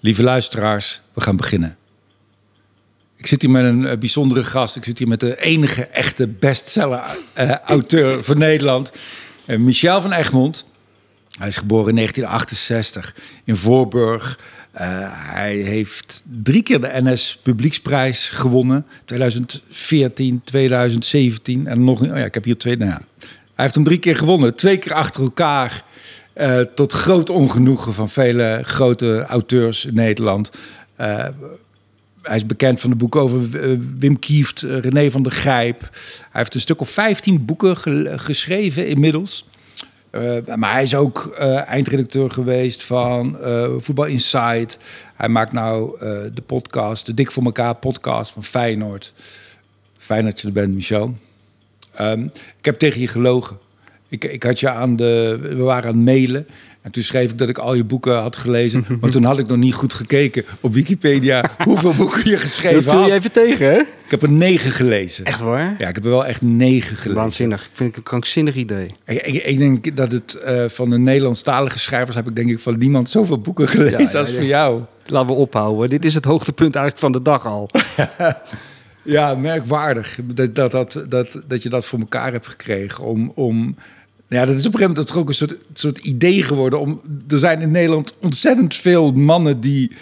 Lieve luisteraars, we gaan beginnen. Ik zit hier met een eh, bijzondere gast. Ik zit hier met de enige echte bestseller-auteur van Nederland, eh, Michel van Egmond. Hij is geboren in 1968 in Voorburg. Eh, hij heeft drie keer de NS Publieksprijs gewonnen. 2014, 2017 en nog... Oh ja, ik heb hier twee... Nou ja. Hij heeft hem drie keer gewonnen. Twee keer achter elkaar. Eh, tot groot ongenoegen van vele grote auteurs in Nederland. Eh, hij is bekend van de boeken over eh, Wim Kieft, René van der Grijp. Hij heeft een stuk of 15 boeken ge- geschreven inmiddels. Maar hij is ook eindredacteur geweest van Voetbal Insight. Hij maakt nou de podcast, de Dik voor elkaar podcast van Feyenoord. Fijn dat je er bent, Michel. Ehm, ik heb tegen je gelogen. Ik, ik had je aan de. We waren aan het mailen. En toen schreef ik dat ik al je boeken had gelezen. Maar toen had ik nog niet goed gekeken op Wikipedia hoeveel boeken je geschreven Dat viel je had. even tegen, hè? Ik heb er negen gelezen. Echt waar? Ja, ik heb er wel echt negen gelezen. Waanzinnig. Ik vind het een krankzinnig idee. Ik, ik, ik denk dat het eh, van de Nederlandstalige schrijvers heb ik denk ik van niemand zoveel boeken gelezen Ja, ja, als ja. voor jou. Laten we ophouden. Dit is het hoogtepunt eigenlijk van de dag al. Ja, merkwaardig dat, dat, dat, dat, dat je dat voor elkaar hebt gekregen. Om, om, ja, dat is op een gegeven moment toch ook een soort, soort idee geworden. Om, er zijn in Nederland ontzettend veel mannen die,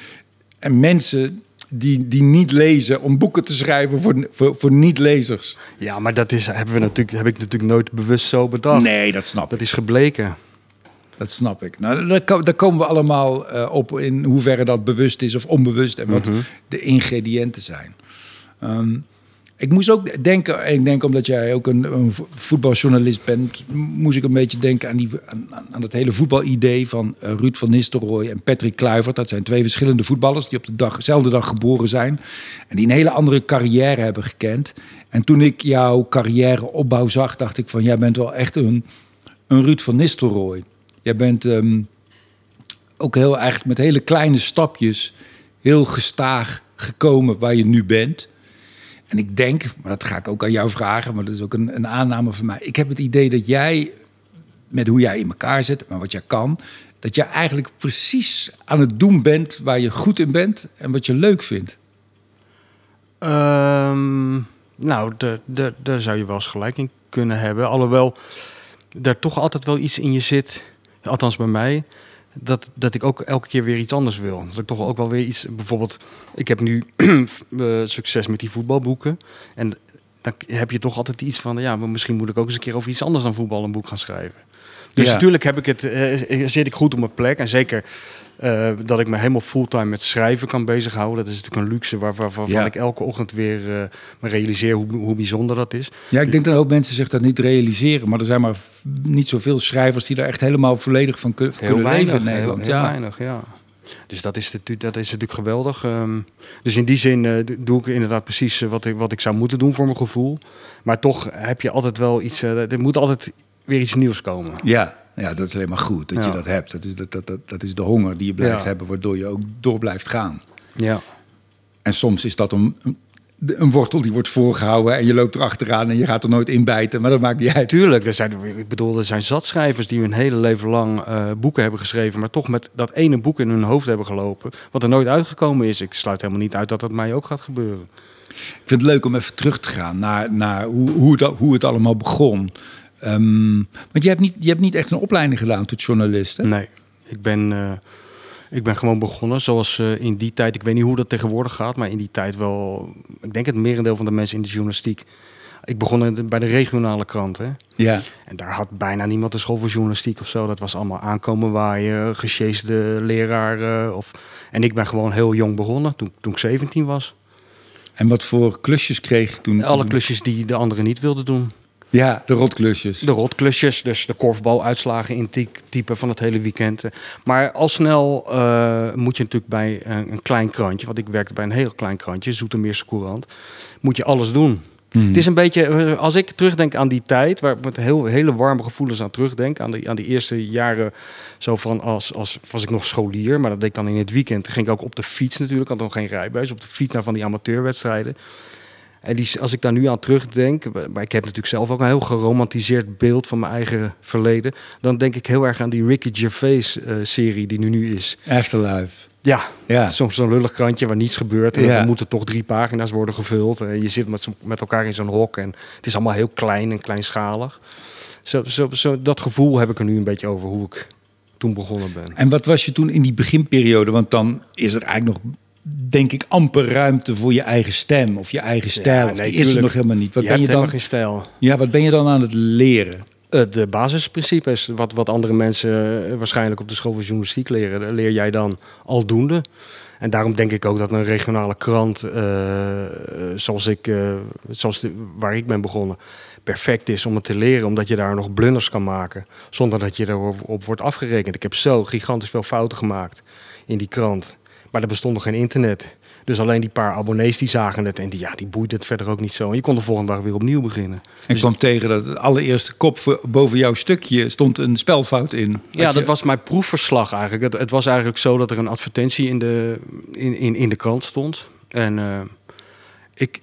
en mensen die, die niet lezen om boeken te schrijven voor, voor, voor niet-lezers. Ja, maar dat is, hebben we natuurlijk, heb ik natuurlijk nooit bewust zo bedacht. Nee, dat snap ik. Dat is gebleken. Dat snap ik. Nou, daar, daar komen we allemaal eh, op in hoeverre dat bewust is of onbewust en wat de ingrediënten zijn. Ehm, ik moest ook denken, en ik denk omdat jij ook een, een vo- voetbaljournalist bent, moest ik een beetje denken aan, die, aan, aan- het hele voetbalidee van eh, Ruud van Nistelrooy en Patrick Kluivert. Dat zijn twee verschillende voetballers die op dezelfde dag geboren zijn en die een hele andere carrière hebben gekend. En toen ik jouw carrièreopbouw zag, dacht ik van jij bent wel echt een, een Ruud van Nistelrooy. Jij bent ehm, ook heel eigenlijk met hele kleine stapjes heel gestaag gekomen waar je nu bent. En ik denk, maar dat ga ik ook aan jou vragen, maar dat is ook een, een aanname van mij. Ik heb het idee dat jij, met hoe jij in elkaar zit, maar wat jij kan, dat jij eigenlijk precies aan het doen bent waar je goed in bent en wat je leuk vindt. Ehm, nou, de- de- daar zou je wel eens gelijk in kunnen hebben. Alhoewel er toch altijd wel iets in je zit, althans bij mij, dat, dat ik ook elke keer weer iets anders wil. Dat ik toch ook wel weer iets, bijvoorbeeld, ik heb nu eh, succes met die voetbalboeken. En dan heb je toch altijd iets van, ja, maar misschien moet ik ook eens een keer over iets anders dan voetbal een boek gaan schrijven. Dus Ja. natuurlijk heb ik het, eh, zit ik goed op mijn plek. En zeker eh, dat ik me helemaal fulltime met schrijven kan bezighouden. Dat is natuurlijk een luxe waar, waar- waarvan Ja. ik elke ochtend weer eh, me realiseer hoe, hoe bijzonder dat is. Ja, ik denk dat ook mensen zich dat niet realiseren, maar er zijn maar niet zoveel schrijvers die daar echt helemaal volledig van kun- Heel kunnen weinig, leven in heel, Nederland. heel ja. weinig, ja. Dus dat is, natuurlijk, dat is natuurlijk geweldig. Ehm, dus in die zin eh, doe ik inderdaad precies wat ik, wat ik zou moeten doen voor mijn gevoel. Maar toch heb je altijd wel iets... eh, er moet altijd weer iets nieuws komen. Ja, ja, dat is alleen maar goed dat je dat hebt. Dat is, dat, dat, dat, dat is de honger die je blijft Ja. hebben, waardoor je ook door blijft gaan. Ja. En soms is dat een, een, een wortel die wordt voorgehouden en je loopt erachteraan en je gaat er nooit in bijten, maar dat maakt niet uit. Tuurlijk, er zijn, ik bedoel, er zijn zat schrijvers die hun hele leven lang eh, boeken hebben geschreven, maar toch met dat ene boek in hun hoofd hebben gelopen, wat er nooit uitgekomen is. Ik sluit helemaal niet uit dat dat mij ook gaat gebeuren. Ik vind het leuk om even terug te gaan naar, naar hoe, hoe, het, hoe het allemaal begon. Ehm, want je hebt, niet, je hebt niet echt een opleiding gedaan tot journalist, hè? Nee, ik ben, eh, ik ben gewoon begonnen zoals eh, in die tijd, ik weet niet hoe dat tegenwoordig gaat, maar in die tijd wel, ik denk het merendeel van de mensen in de journalistiek. Ik begon bij de regionale krant, hè. Ja. En daar had bijna niemand de school voor journalistiek of zo. Dat was allemaal aankomen waaien, gesjeesde leraar. eh, of... En ik ben gewoon heel jong begonnen, toen, toen ik 17 was. En wat voor klusjes kreeg toen? Alle klusjes die de anderen niet wilden doen. Ja, de rotklusjes. De rotklusjes, dus de korfbaluitslagen intypen van het hele weekend. Maar al snel eh, moet je natuurlijk bij een, een klein krantje... want ik werkte bij een heel klein krantje, Zoetermeerse Courant... moet je alles doen. Mhm. Het is een beetje, eh, als ik terugdenk aan die tijd, waar ik met heel, hele warme gevoelens aan terugdenk, aan die, aan die eerste jaren, zo van als, als was ik nog scholier, maar dat deed ik dan in het weekend. Ging ik ook op de fiets natuurlijk, had nog geen rijbewijs, op de fiets naar van die amateurwedstrijden. En die, als ik daar nu aan terugdenk, maar ik heb natuurlijk zelf ook een heel geromantiseerd beeld van mijn eigen verleden, dan denk ik heel erg aan die Ricky Gervais eh, die nu nu is. Afterlife. Ja, Ja. het is soms zo'n lullig krantje waar niets gebeurt. En Ja. dan moeten toch drie pagina's worden gevuld. En je zit met, met elkaar in zo'n hok. En het is allemaal heel klein en kleinschalig. Zo, zo, zo, dat gevoel heb ik er nu een beetje over hoe ik toen begonnen ben. En wat was je toen in die beginperiode? Want dan is er eigenlijk nog, denk ik, amper ruimte voor je eigen stem of je eigen stijl. nee, die is er nog helemaal niet. Wat je ben je dan? geen stijl. Ja, wat ben je dan aan het leren? Eh, De basisprincipes, wat, wat andere mensen eh, waarschijnlijk op de school van journalistiek leren, dat leer jij dan aldoende. En daarom denk ik ook dat een regionale krant, eh, zoals ik, eh, zoals de- waar ik ben begonnen, perfect is om het te leren, omdat je daar nog blunders kan maken, zonder dat je erop op wordt afgerekend. Ik heb zo gigantisch veel fouten gemaakt in die krant, maar er bestond nog geen internet. Dus alleen die paar abonnees die zagen het en die, ja, die boeide het verder ook niet zo. En je kon de volgende dag weer opnieuw beginnen. Ik kwam tegen dat het allereerste kop boven jouw stukje stond een spelfout in. Ja, je- dat was mijn proefverslag eigenlijk. Het, het was eigenlijk zo dat er een advertentie in de, in, in, in de krant stond. En eh, ik,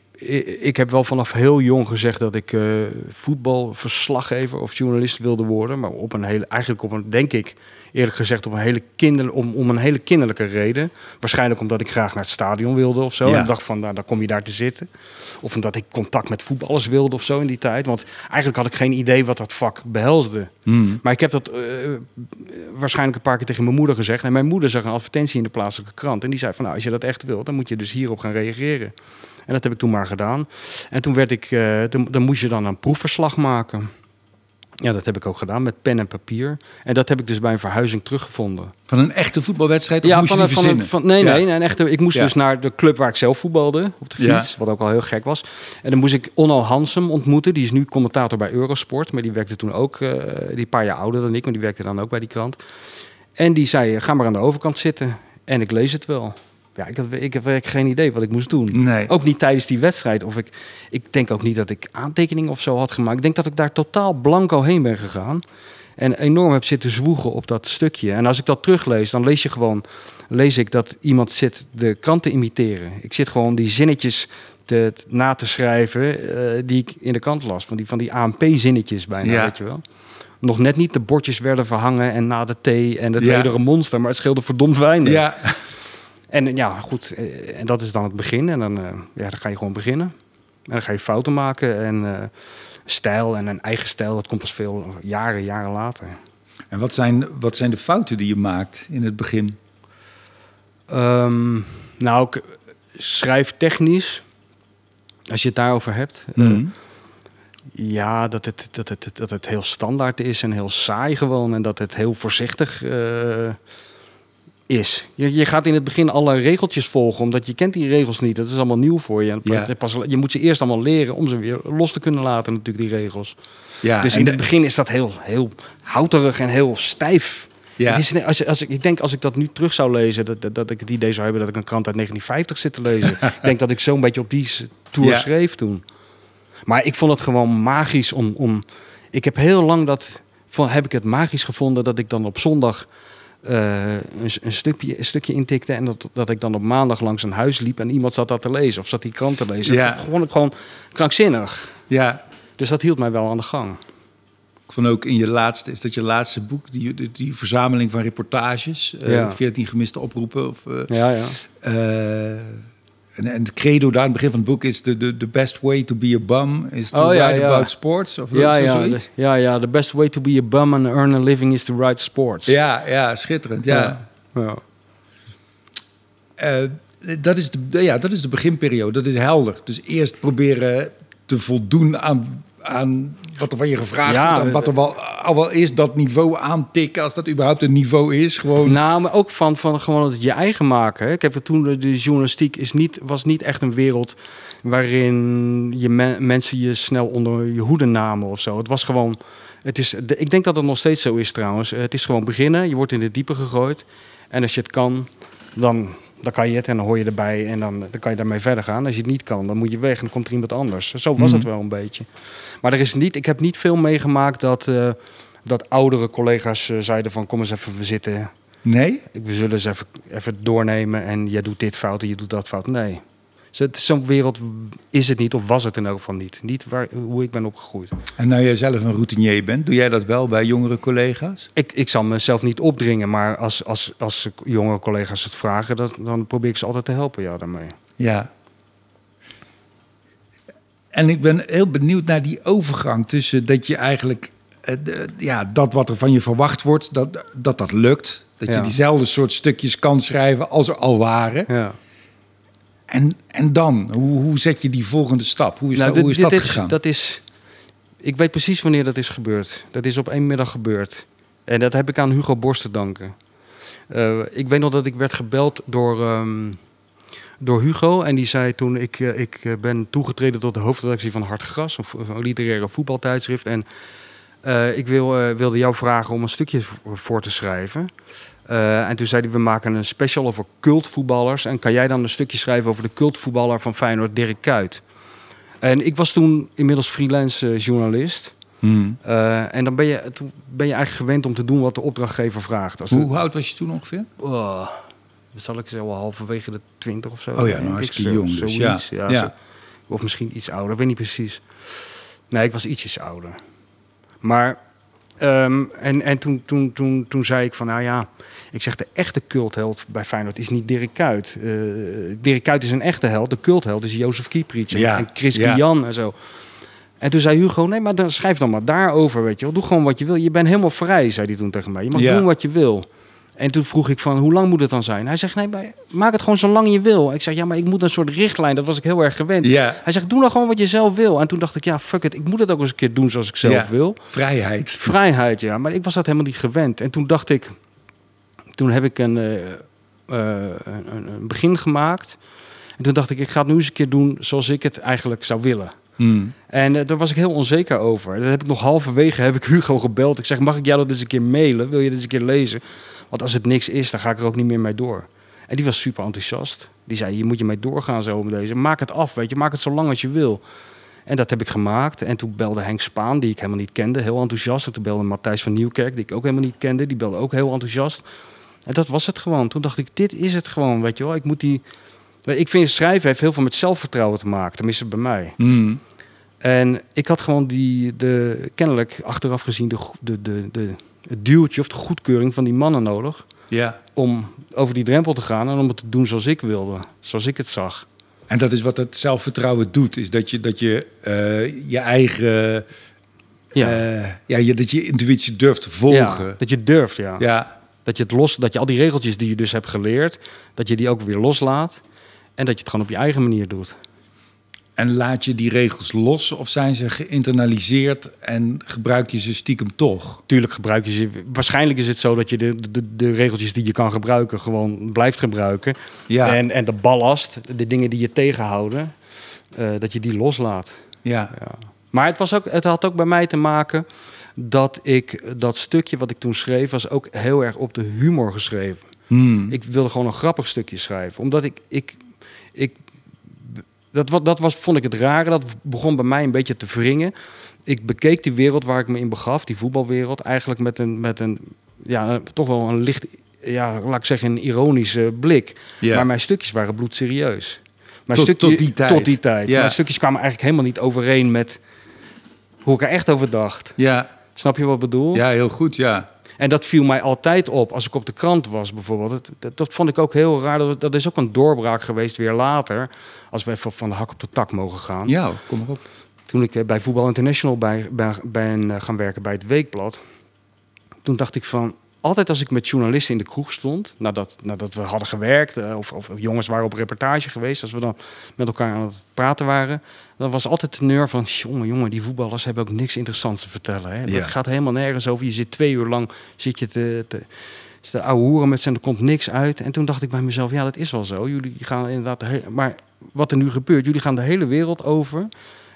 ik, heb wel vanaf heel jong gezegd dat ik eh, voetbalverslaggever of journalist wilde worden. Maar op een hele, eigenlijk op een, denk ik, eerlijk gezegd, op een hele kinder, om, om een hele kinderlijke reden. Waarschijnlijk omdat ik graag naar het stadion wilde of zo. Ja. En dacht van, nou, dan kom je daar te zitten. Of omdat ik contact met voetballers wilde of zo in die tijd. Want eigenlijk had ik geen idee wat dat vak behelsde. Hmm. Maar ik heb dat eh, waarschijnlijk een paar keer tegen mijn moeder gezegd. En mijn moeder zag een advertentie in de plaatselijke krant. En die zei van, nou, als je dat echt wil, dan moet je dus hierop gaan reageren. En dat heb ik toen maar gedaan. En toen werd ik, eh, toen, dan moest je dan een proefverslag maken. Ja, dat heb ik ook gedaan met pen en papier. En dat heb ik dus bij een verhuizing teruggevonden. Van een echte voetbalwedstrijd? Of Ja, moest je van, die van, een- van, nee, Ja. nee, een echte, ik moest Ja. dus naar de club waar ik zelf voetbalde, op de Ja. fiets, wat ook al heel gek was. En dan moest ik Onno Hansem ontmoeten, die is nu commentator bij Eurosport, maar die werkte toen ook, eh, die een paar jaar ouder dan ik, maar die werkte dan ook bij die krant. En die zei, ga maar aan de overkant zitten en ik lees het wel. Ja, ik, had, ik heb geen idee wat ik moest doen. Nee. Ook niet tijdens die wedstrijd. Of ik, ik denk ook niet dat ik aantekeningen of zo had gemaakt. Ik denk dat ik daar totaal blanco heen ben gegaan. En enorm heb zitten zwoegen op dat stukje. En als ik dat teruglees, dan lees je gewoon... lees ik dat iemand zit de krant te imiteren. Ik zit gewoon die zinnetjes te, te- na te schrijven... eh, die ik in de krant las. Van die, van die ANP-zinnetjes bijna, Ja. weet je wel. Nog net niet de bordjes werden verhangen... en na de thee en het Ja. monster... maar het scheelde verdomd weinig. Ja, En ja, goed. eh, En dat is dan het begin. En dan, eh, ja, dan ga je gewoon beginnen. En dan ga je fouten maken. En eh, stijl en een eigen stijl, dat komt pas veel jaren, jaren later. En wat zijn, wat zijn de fouten die je maakt in het begin? Ehm, nou, schrijftechnisch, als je het daarover hebt. Mhm. ja, dat het, dat, het, dat het heel standaard is en heel saai gewoon. En dat het heel voorzichtig eh, is. Je, je gaat in het begin alle regeltjes volgen, omdat je kent die regels niet. Dat is allemaal nieuw voor je. Ja. pas, je moet ze eerst allemaal leren om ze weer los te kunnen laten, natuurlijk, die regels. Ja, dus in de- het begin is dat heel, heel houterig en heel stijf. Ja. Het is, net- als, als, ik- ik denk als ik dat nu terug zou lezen, dat, dat, dat ik het idee zou hebben dat ik een krant uit 1950 zit te lezen. ik denk dat ik zo'n beetje op die tour Ja. schreef toen. Maar ik vond het gewoon magisch om. om ik heb heel lang dat. Van, heb ik het magisch gevonden dat ik dan op zondag eh, een, stukje, een stukje intikte. En dat, dat ik dan op maandag langs een huis liep en iemand zat dat te lezen. Of zat die krant te lezen. Ja. Dat vond ik gewoon krankzinnig. ja, Dus dat hield mij wel aan de gang. ik vond ook in je laatste, is dat je laatste boek, die, die, die verzameling van reportages, eh, Ja. 14 gemiste oproepen. Of, eh, Ja, ja. En, en het credo daar aan het begin van het boek is: the, the, the best way to be a bum is to Oh, ja, write ja. about sports. Of Ja, ja, zoiets. de, ja, ja. The best way to be a bum and earn a living is to write sports. Ja, ja, schitterend. Ja. Ja. Eh, dat, is de, ja, dat is de beginperiode. Dat is helder. Dus eerst proberen te voldoen aan, aan wat er van je gevraagd Ja, wordt. Wat er wel, al wel is, dat niveau aantikken. Als dat überhaupt een niveau is. Gewoon. Nou, maar ook van, van gewoon het je eigen maken. Ik heb het toen, de- de journalistiek is niet, was niet echt een wereld waarin je me- mensen je snel onder je hoede namen of zo. Het was gewoon, het is, de- ik denk dat het nog steeds zo is trouwens. Het is gewoon beginnen, je wordt in het diepe gegooid. En als je het kan, dan, dan kan je het en dan hoor je erbij en dan, dan kan je daarmee verder gaan. Als je het niet kan, dan moet je weg en dan komt er iemand anders. Zo was het Mhm. wel een beetje. Maar er is niet, ik heb niet veel meegemaakt dat, eh, dat oudere collega's eh, zeiden van kom eens even we zitten Nee? we zullen eens even, even doornemen en jij doet dit fout en je doet dat fout. Nee. Zo'n wereld is het niet, of was het in elk geval niet. Niet waar, hoe ik ben opgegroeid. En nou jij zelf een routinier bent, doe jij dat wel bij jongere collega's? Ik, ik zal mezelf niet opdringen, maar als, als, als jonge collega's het vragen, dat, dan probeer ik ze altijd te helpen ja, daarmee. Ja. En ik ben heel benieuwd naar die overgang tussen dat je eigenlijk, eh, ja, dat wat er van je verwacht wordt, dat dat, dat lukt. Dat je Ja. diezelfde soort stukjes kan schrijven als er al waren. Ja. En, en dan, hoe, hoe zet je die volgende stap? Hoe is, Nou, dat, hoe is dat gegaan? Dat is, ik weet precies wanneer dat is gebeurd. Dat is op één middag gebeurd. En dat heb ik aan Hugo Borst te danken. Eh, ik weet nog dat ik werd gebeld door, ehm, door Hugo. En die zei toen, ik, eh, ik eh, ben toegetreden tot de hoofdredactie van Hart Gras. Een, een literaire voetbaltijdschrift. En ik wil, wilde jou vragen om een stukje voor te schrijven. Eh, en toen zei hij, we maken een special over cultvoetballers. En kan jij dan een stukje schrijven over de cultvoetballer van Feyenoord, Dirk Kuyt? En ik was toen inmiddels freelance eh, journalist. Hmm. Eh, en dan ben je, toen ben je eigenlijk gewend om te doen wat de opdrachtgever vraagt. Als Hoe het- oud was je toen ongeveer? Oh, zal ik zeggen, halverwege de twintig of zo. Oh ja, nou, ik. hartstikke Zo- jong dus, zoiets, ja. ja, Ja. zo- of misschien iets ouder, weet niet precies. Nee, ik was ietsjes ouder. Maar, ehm, en, en toen, toen, toen, toen zei ik van, nou ja, ik zeg de echte cultheld bij Feyenoord is niet Dirk Kuyt. Eh Dirk Kuyt is een echte held, de cultheld is Jozef Kieprits en- Ja, en Chris ja. En zo. En toen zei Hugo, nee, maar dan schrijf dan maar daarover, weet je wel. Doe gewoon wat je wil. Je bent helemaal vrij, zei hij toen tegen mij. Je mag Ja. doen wat je wil. En toen vroeg ik van, hoe lang moet het dan zijn? Hij zegt, nee, maar maak het gewoon zo lang je wil. Ik zeg, ja, maar ik moet een soort richtlijn. Dat was ik heel erg gewend. Ja, Hij zegt, doe nou gewoon wat je zelf wil. En toen dacht ik, ja, fuck it. Ik moet het ook eens een keer doen zoals ik zelf Ja. wil. vrijheid. Vrijheid, ja. Maar ik was dat helemaal niet gewend. En toen dacht ik... Toen heb ik een, eh, eh, een, een- een begin gemaakt. En toen dacht ik, ik ga het nu eens een keer doen zoals ik het eigenlijk zou willen. Hmm. En eh, daar was ik heel onzeker over. Dat heb ik nog halverwege heb ik Hugo gebeld. Ik zeg, mag ik jou dat eens een keer mailen? Wil je dit eens een keer lezen? Want als het niks is, dan ga ik er ook niet meer mee door. En die was super enthousiast. Die zei, hier moet je mee doorgaan zo met deze. Maak het af, weet je. Maak het zo lang als je wil. En dat heb ik gemaakt. En toen belde Henk Spaan, die ik helemaal niet kende, heel enthousiast. En toen belde Matthijs van Nieuwkerk, die ik ook helemaal niet kende. Die belde ook heel enthousiast. En dat was het gewoon. Toen dacht ik, dit is het gewoon, weet je wel. Ik moet die... Ik vind schrijven heeft heel veel met zelfvertrouwen te maken. Tenminste bij mij. Hmm. En ik had gewoon die, de, kennelijk achteraf gezien de, de, de, de, het duwtje of de goedkeuring van die mannen nodig. Ja. Om over die drempel te gaan en om het te doen zoals ik wilde. Zoals ik het zag. En dat is wat het zelfvertrouwen doet. Is dat je, dat je eh, je eigen... Ja. eh, ja, je, dat je intuïtie durft te volgen. Ja, dat je durft, ja. Ja. Dat je het los, dat je al die regeltjes die je dus hebt geleerd, dat je die ook weer loslaat. En dat je het gewoon op je eigen manier doet. En laat je die regels los of zijn ze geïnternaliseerd en gebruik je ze stiekem toch? Tuurlijk gebruik je ze. Waarschijnlijk is het zo dat je de, de, de regeltjes die je kan gebruiken, gewoon blijft gebruiken. Ja, En, en de ballast, de dingen die je tegenhouden, eh, dat je die loslaat. ja. Ja. Maar het, was ook, het had ook bij mij te maken dat ik dat stukje wat ik toen schreef, was ook heel erg op de humor geschreven. Hmm. Ik wilde gewoon een grappig stukje schrijven. Omdat ik. ik, ik dat, dat was, vond ik het rare. Dat begon bij mij een beetje te wringen. Ik bekeek die wereld waar ik me in begaf, die voetbalwereld, eigenlijk met een, met een ja, toch wel een licht, ja, laat ik zeggen, een ironische blik. Maar mijn stukjes waren bloedserieus. Mijn Tot- stukje- tot die tijd. Tot die tijd. Ja. Mijn stukjes kwamen eigenlijk helemaal niet overeen met hoe ik er echt over dacht. ja. Snap je wat ik bedoel? ja, heel goed, ja. En dat viel mij altijd op als ik op de krant was, bijvoorbeeld. Dat, dat, dat vond ik ook heel raar. Dat, dat is ook een doorbraak geweest weer later. Als we even van de hak op de tak mogen gaan. Ja, kom maar op. Toen ik eh, bij Voetbal International bij, bij, ben eh, gaan werken bij het Weekblad. Toen dacht ik van, altijd als ik met journalisten in de kroeg stond, nadat, nadat we hadden gewerkt, eh, of, of jongens waren op reportage geweest, als we dan met elkaar aan het praten waren, dan was altijd de neur van, jongen, jongen, die voetballers hebben ook niks interessants te vertellen. Hè? Ja. Het gaat helemaal nergens over. Je zit twee uur lang, zit je te, te, te ouwe hoeren met ze en er komt niks uit. En toen dacht ik bij mezelf, ja, dat is wel zo. Jullie gaan inderdaad, de maar wat er nu gebeurt, jullie gaan de hele wereld over.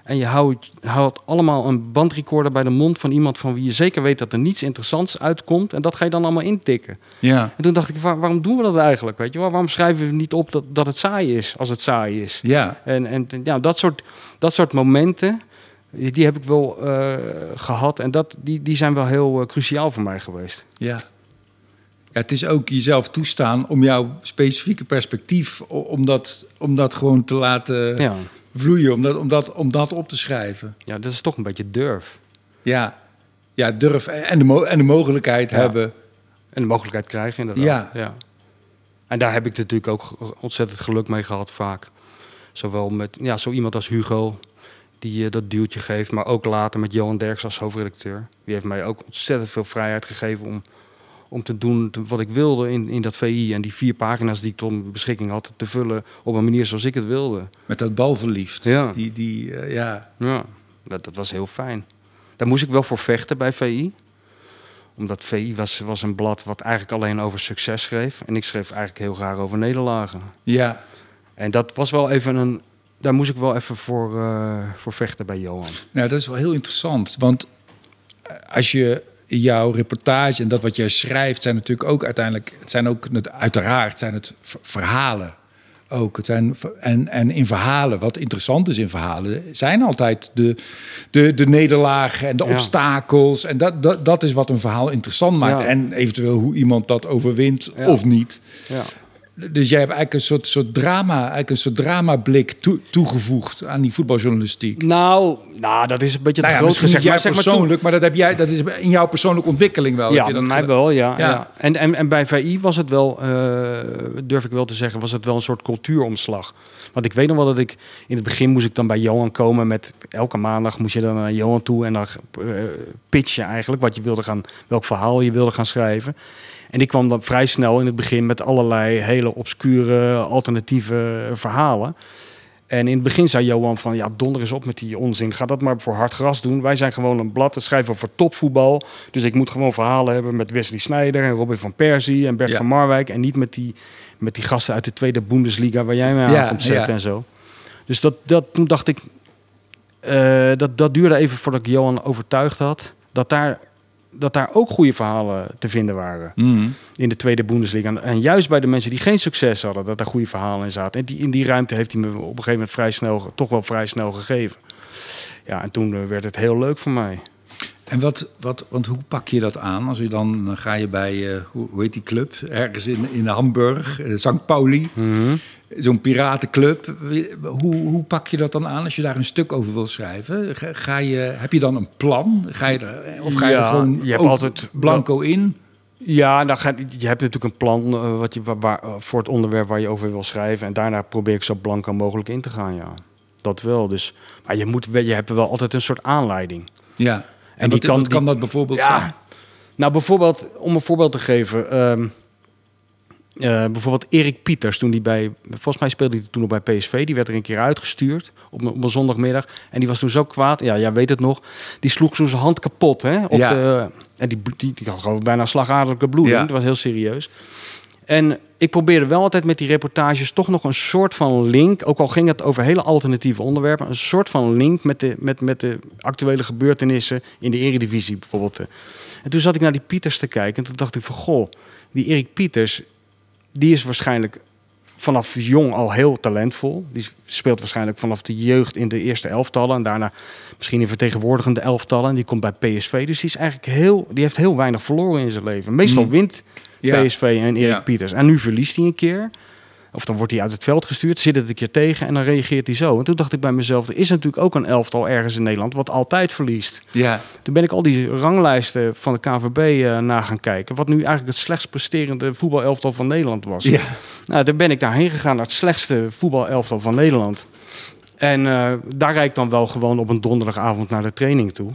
En je houdt, houdt allemaal een bandrecorder bij de mond van iemand van wie je zeker weet dat er niets interessants uitkomt. En dat ga je dan allemaal intikken. Ja, En toen dacht ik, waar- waarom doen we dat eigenlijk? Weet je wel? Waarom schrijven we niet op dat, dat het saai is als het saai is? ja. En, en ja, dat soort, dat soort momenten, die heb ik wel eh, gehad. En dat, die, die zijn wel heel eh, cruciaal voor mij geweest. Ja. ja, het is ook jezelf toestaan om jouw specifieke perspectief, om dat, om dat gewoon te laten Ja. Vloeien, om dat, om, dat, om dat op te schrijven. ja, dat is toch een beetje durf. Ja, ja durf en de, mo- en de mogelijkheid Ja. hebben. En de mogelijkheid krijgen, inderdaad. Ja. Ja. En daar heb ik natuurlijk ook ontzettend geluk mee gehad vaak. Zowel met ja, zo iemand als Hugo, die je dat duwtje geeft. Maar ook later met Johan Derks als hoofdredacteur. Die heeft mij ook ontzettend veel vrijheid gegeven om, om te doen wat ik wilde in, in dat VI. En die vier pagina's die ik tot mijn beschikking had, te vullen op een manier zoals ik het wilde. Met dat balverliefd. Ja. Die, die, eh, ja. Ja, dat, dat was heel fijn. Daar moest ik wel voor vechten bij VI. Omdat VI was, was een blad wat eigenlijk alleen over succes schreef. En ik schreef eigenlijk heel graag over nederlagen. ja. En dat was wel even een... Daar moest ik wel even voor, eh, voor vechten bij Johan. Nou, dat is wel heel interessant. Want eh, als je jouw reportage en dat wat jij schrijft, zijn natuurlijk ook uiteindelijk, het zijn ook uiteraard zijn het verhalen. Ook. Het zijn, en, en in verhalen, wat interessant is in verhalen, zijn altijd de, de, de nederlagen en de Ja. obstakels. En dat, dat, dat is wat een verhaal interessant maakt. Ja. En eventueel hoe iemand dat overwint Ja. of niet. Dus jij hebt eigenlijk een soort, soort drama, eigenlijk een soort dramablik toe, toegevoegd aan die voetbaljournalistiek. Nou, nou, dat is een beetje te Nou ja, groot gezegd. Maar zeg persoonlijk, maar dat, heb jij, dat is in jouw persoonlijke ontwikkeling wel. Ja, heb je bij dat mij wel, ja. Ja. ja. En, en, en bij VI was het wel, eh, durf ik wel te zeggen, was het wel een soort cultuuromslag. Want ik weet nog wel dat ik in het begin moest ik dan bij Johan komen met elke maandag moest je dan naar Johan toe en dan eh pitch je eigenlijk wat je wilde gaan, welk verhaal je wilde gaan schrijven. En ik kwam dan vrij snel in het begin met allerlei hele obscure alternatieve verhalen. En in het begin zei Johan van, ja, donder eens op met die onzin. Ga dat maar voor hard gras doen. Wij zijn gewoon een blad, dat schrijven over topvoetbal. Dus ik moet gewoon verhalen hebben met Wesley Sneijder en Robin van Persie en Bert Ja. van Marwijk. En niet met die, met die gasten uit de tweede Bundesliga waar jij mij aan Ja, komt zetten ja. en zo. Dus dat, dat, toen dacht ik, eh, dat, dat duurde even voordat ik Johan overtuigd had. Dat daar, dat daar ook goede verhalen te vinden waren Mhm. in de tweede Bundesliga. En- En juist bij de mensen die geen succes hadden, dat daar goede verhalen in zaten. En die, in die ruimte heeft hij me op een gegeven moment vrij snel, toch wel vrij snel gegeven. Ja, en toen eh, werd het heel leuk voor mij. En wat, wat, want hoe pak je dat aan? Als je dan, dan ga je bij, eh, hoe, hoe heet die club? Ergens in, in Hamburg, eh, St. Pauli, zo'n piratenclub. Hoe, hoe pak je dat dan aan als je daar een stuk over wil schrijven? Ga, ga je, heb je dan een plan? Ga je er, of ga je er gewoon je hebt altijd- blanco in? Ja, dan ga, je hebt natuurlijk een plan eh, wat je, waar, eh, voor het onderwerp waar je over wil schrijven. En daarna probeer ik zo blanco mogelijk in te gaan, ja. Dat wel. Dus, maar je, moet, je hebt wel altijd een soort aanleiding. Ja. En, die kan- wat kan die- dat bijvoorbeeld Ja. zijn? Nou, bijvoorbeeld, om een voorbeeld te geven. ehm, eh, bijvoorbeeld Erik Pieters, toen die bij, volgens mij speelde hij toen nog bij PSV. Die werd er een keer uitgestuurd op een, op een zondagmiddag. En die was toen zo kwaad, ja, jij weet het nog. Die sloeg zo zijn hand kapot, hè? Op Ja. de, en die, die, die had gewoon bijna slagadelijke bloeding. Ja. Dat was heel serieus. En ik probeerde wel altijd met die reportages toch nog een soort van link, ook al ging het over hele alternatieve onderwerpen, een soort van link met de, met, met de actuele gebeurtenissen in de Eredivisie bijvoorbeeld. En toen zat ik naar die Pieters te kijken en toen dacht ik van goh, die Erik Pieters, die is waarschijnlijk vanaf jong al heel talentvol. Die speelt waarschijnlijk vanaf de jeugd in de eerste elftallen en daarna misschien in vertegenwoordigende elftallen. En die komt bij PSV, dus die is eigenlijk heel, die heeft heel weinig verloren in zijn leven. Meestal Mm. wint Ja. PSV en Erik Ja. Pieters. En nu verliest hij een keer. Of dan wordt hij uit het veld gestuurd, zit het een keer tegen en dan reageert hij zo. En toen dacht ik bij mezelf, er is natuurlijk ook een elftal ergens in Nederland wat altijd verliest. Ja. Toen ben ik al die ranglijsten van de KVB eh na gaan kijken. Wat nu eigenlijk het slechtst presterende voetbalelftal van Nederland was. Ja. Nou, toen ben ik daarheen gegaan naar het slechtste voetbalelftal van Nederland. En eh, daar rijd ik dan wel gewoon op een donderdagavond naar de training toe.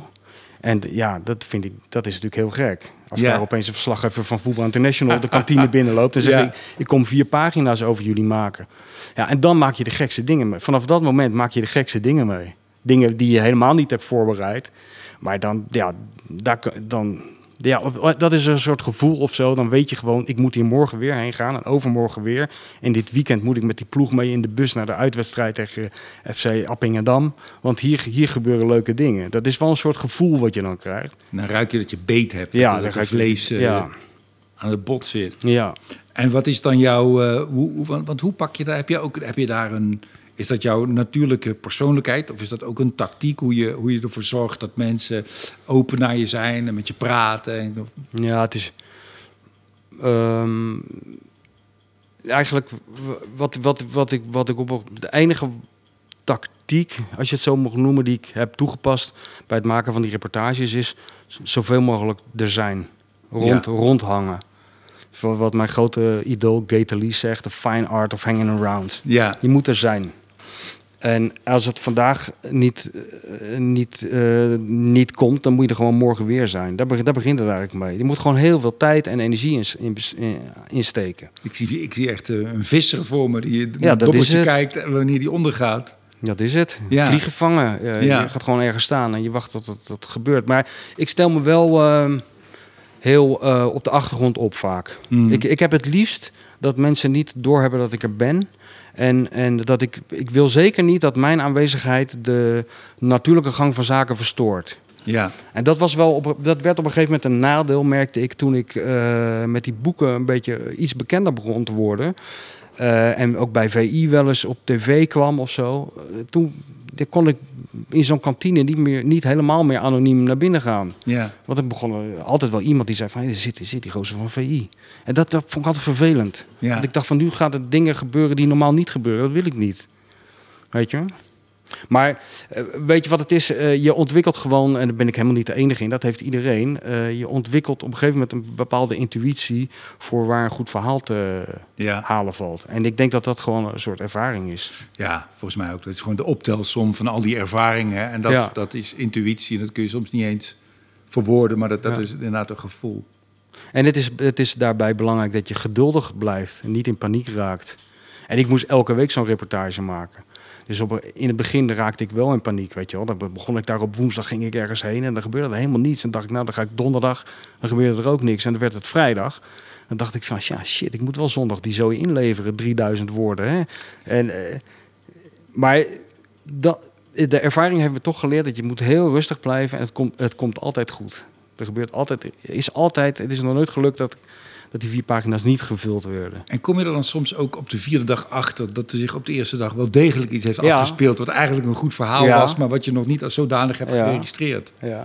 En ja, dat, vind ik, dat is natuurlijk heel gek. Als Ja. daar opeens een verslaggever van Voetbal International de kantine binnenloopt en zegt: Ja. ik, ik kom vier pagina's over jullie maken. Ja, en dan maak je de gekste dingen mee. Vanaf dat moment maak je de gekste dingen mee. Dingen die je helemaal niet hebt voorbereid. Maar dan, ja, daar, dan, ja, dat is een soort gevoel of zo. Dan weet je gewoon, ik moet hier morgen weer heen gaan en overmorgen weer. En dit weekend moet ik met die ploeg mee in de bus naar de uitwedstrijd tegen FC Appingedam. Want hier, hier gebeuren leuke dingen. Dat is wel een soort gevoel wat je dan krijgt. Dan ruik je dat je beet hebt. Ja, dat, dat het vlees eh, ja. aan het bot zit. Ja. En wat is dan jouw... eh, hoe, hoe, want, want hoe pak je daar... Heb je, ook, heb je daar een... Is dat jouw natuurlijke persoonlijkheid? Of is dat ook een tactiek? Hoe je, hoe je ervoor zorgt dat mensen open naar je zijn en met je praten? En, Ja, het is. ehm, eigenlijk wat, wat, wat, ik, wat ik op de enige tactiek, als je het zo mag noemen, die ik heb toegepast bij het maken van die reportages, is zoveel mogelijk er zijn. Rond, rondhangen. Voor Wat mijn grote idool Gator Lee zegt, the fine art of hanging around. Ja, Je moet er zijn. En als het vandaag niet, eh, niet, eh, niet komt, dan moet je er gewoon morgen weer zijn. Daar, be- daar begint het eigenlijk mee. Je moet gewoon heel veel tijd en energie in, in, in- insteken. ik zie, ik zie echt eh, een visser voor me die dat ja, is dobbeltje het. kijkt en wanneer die ondergaat. Dat is het. Ja. Vliegen vangen. Eh, Ja. Je gaat gewoon ergens staan en je wacht tot het, tot het gebeurt. Maar ik stel me wel eh, heel eh, op de achtergrond op vaak. Mm. Ik, ik heb het liefst dat mensen niet doorhebben dat ik er ben. En, en dat ik, ik wil zeker niet dat mijn aanwezigheid de natuurlijke gang van zaken verstoort. Ja, En dat, was wel op, dat werd op een gegeven moment een nadeel, merkte ik toen ik eh, met die boeken een beetje iets bekender begon te worden. Eh, en ook bij VI wel eens op tv kwam of zo. Eh, toen kon ik in zo'n kantine niet, meer, niet helemaal meer anoniem naar binnen gaan. ja. Want er begon er altijd wel iemand die zei van... Hey, er zit, er zit die gozer van VI. En dat, dat vond ik altijd vervelend. ja. Want ik dacht van nu gaat er dingen gebeuren die normaal niet gebeuren. Dat wil ik niet. Weet je? Maar eh, weet je wat het is? Eh, je ontwikkelt gewoon, en daar ben ik helemaal niet de enige in, dat heeft iedereen. eh, je ontwikkelt op een gegeven moment een bepaalde intuïtie voor waar een goed verhaal te ja. halen valt. En ik denk dat dat gewoon een soort ervaring is. Ja, volgens mij ook. Dat is gewoon de optelsom van al die ervaringen. En dat, Ja. dat is intuïtie. En dat kun je soms niet eens verwoorden, maar dat, dat Ja. is inderdaad een gevoel. En het is, het is daarbij belangrijk dat je geduldig blijft en niet in paniek raakt. En ik moest elke week zo'n reportage maken. Dus op, in het begin raakte ik wel in paniek, weet je wel. Dan begon ik daar op woensdag, ging ik ergens heen en dan gebeurde er helemaal niets. En dacht ik, nou dan ga ik donderdag, dan gebeurde er ook niks. En dan werd het vrijdag. Dan dacht ik van, ja shit, ik moet wel zondag die zo inleveren, 3000 woorden. Hè? En, eh, maar dat, de ervaring heeft me toch geleerd dat je moet heel rustig blijven en het komt, het komt altijd goed. Er gebeurt altijd, is altijd, het is nog nooit gelukt dat, dat die vier pagina's niet gevuld werden. En kom je er dan soms ook op de vierde dag achter dat er zich op de eerste dag wel degelijk iets heeft Ja. afgespeeld. wat eigenlijk een goed verhaal Ja. was, maar wat je nog niet als zodanig hebt Ja. geregistreerd? Ja.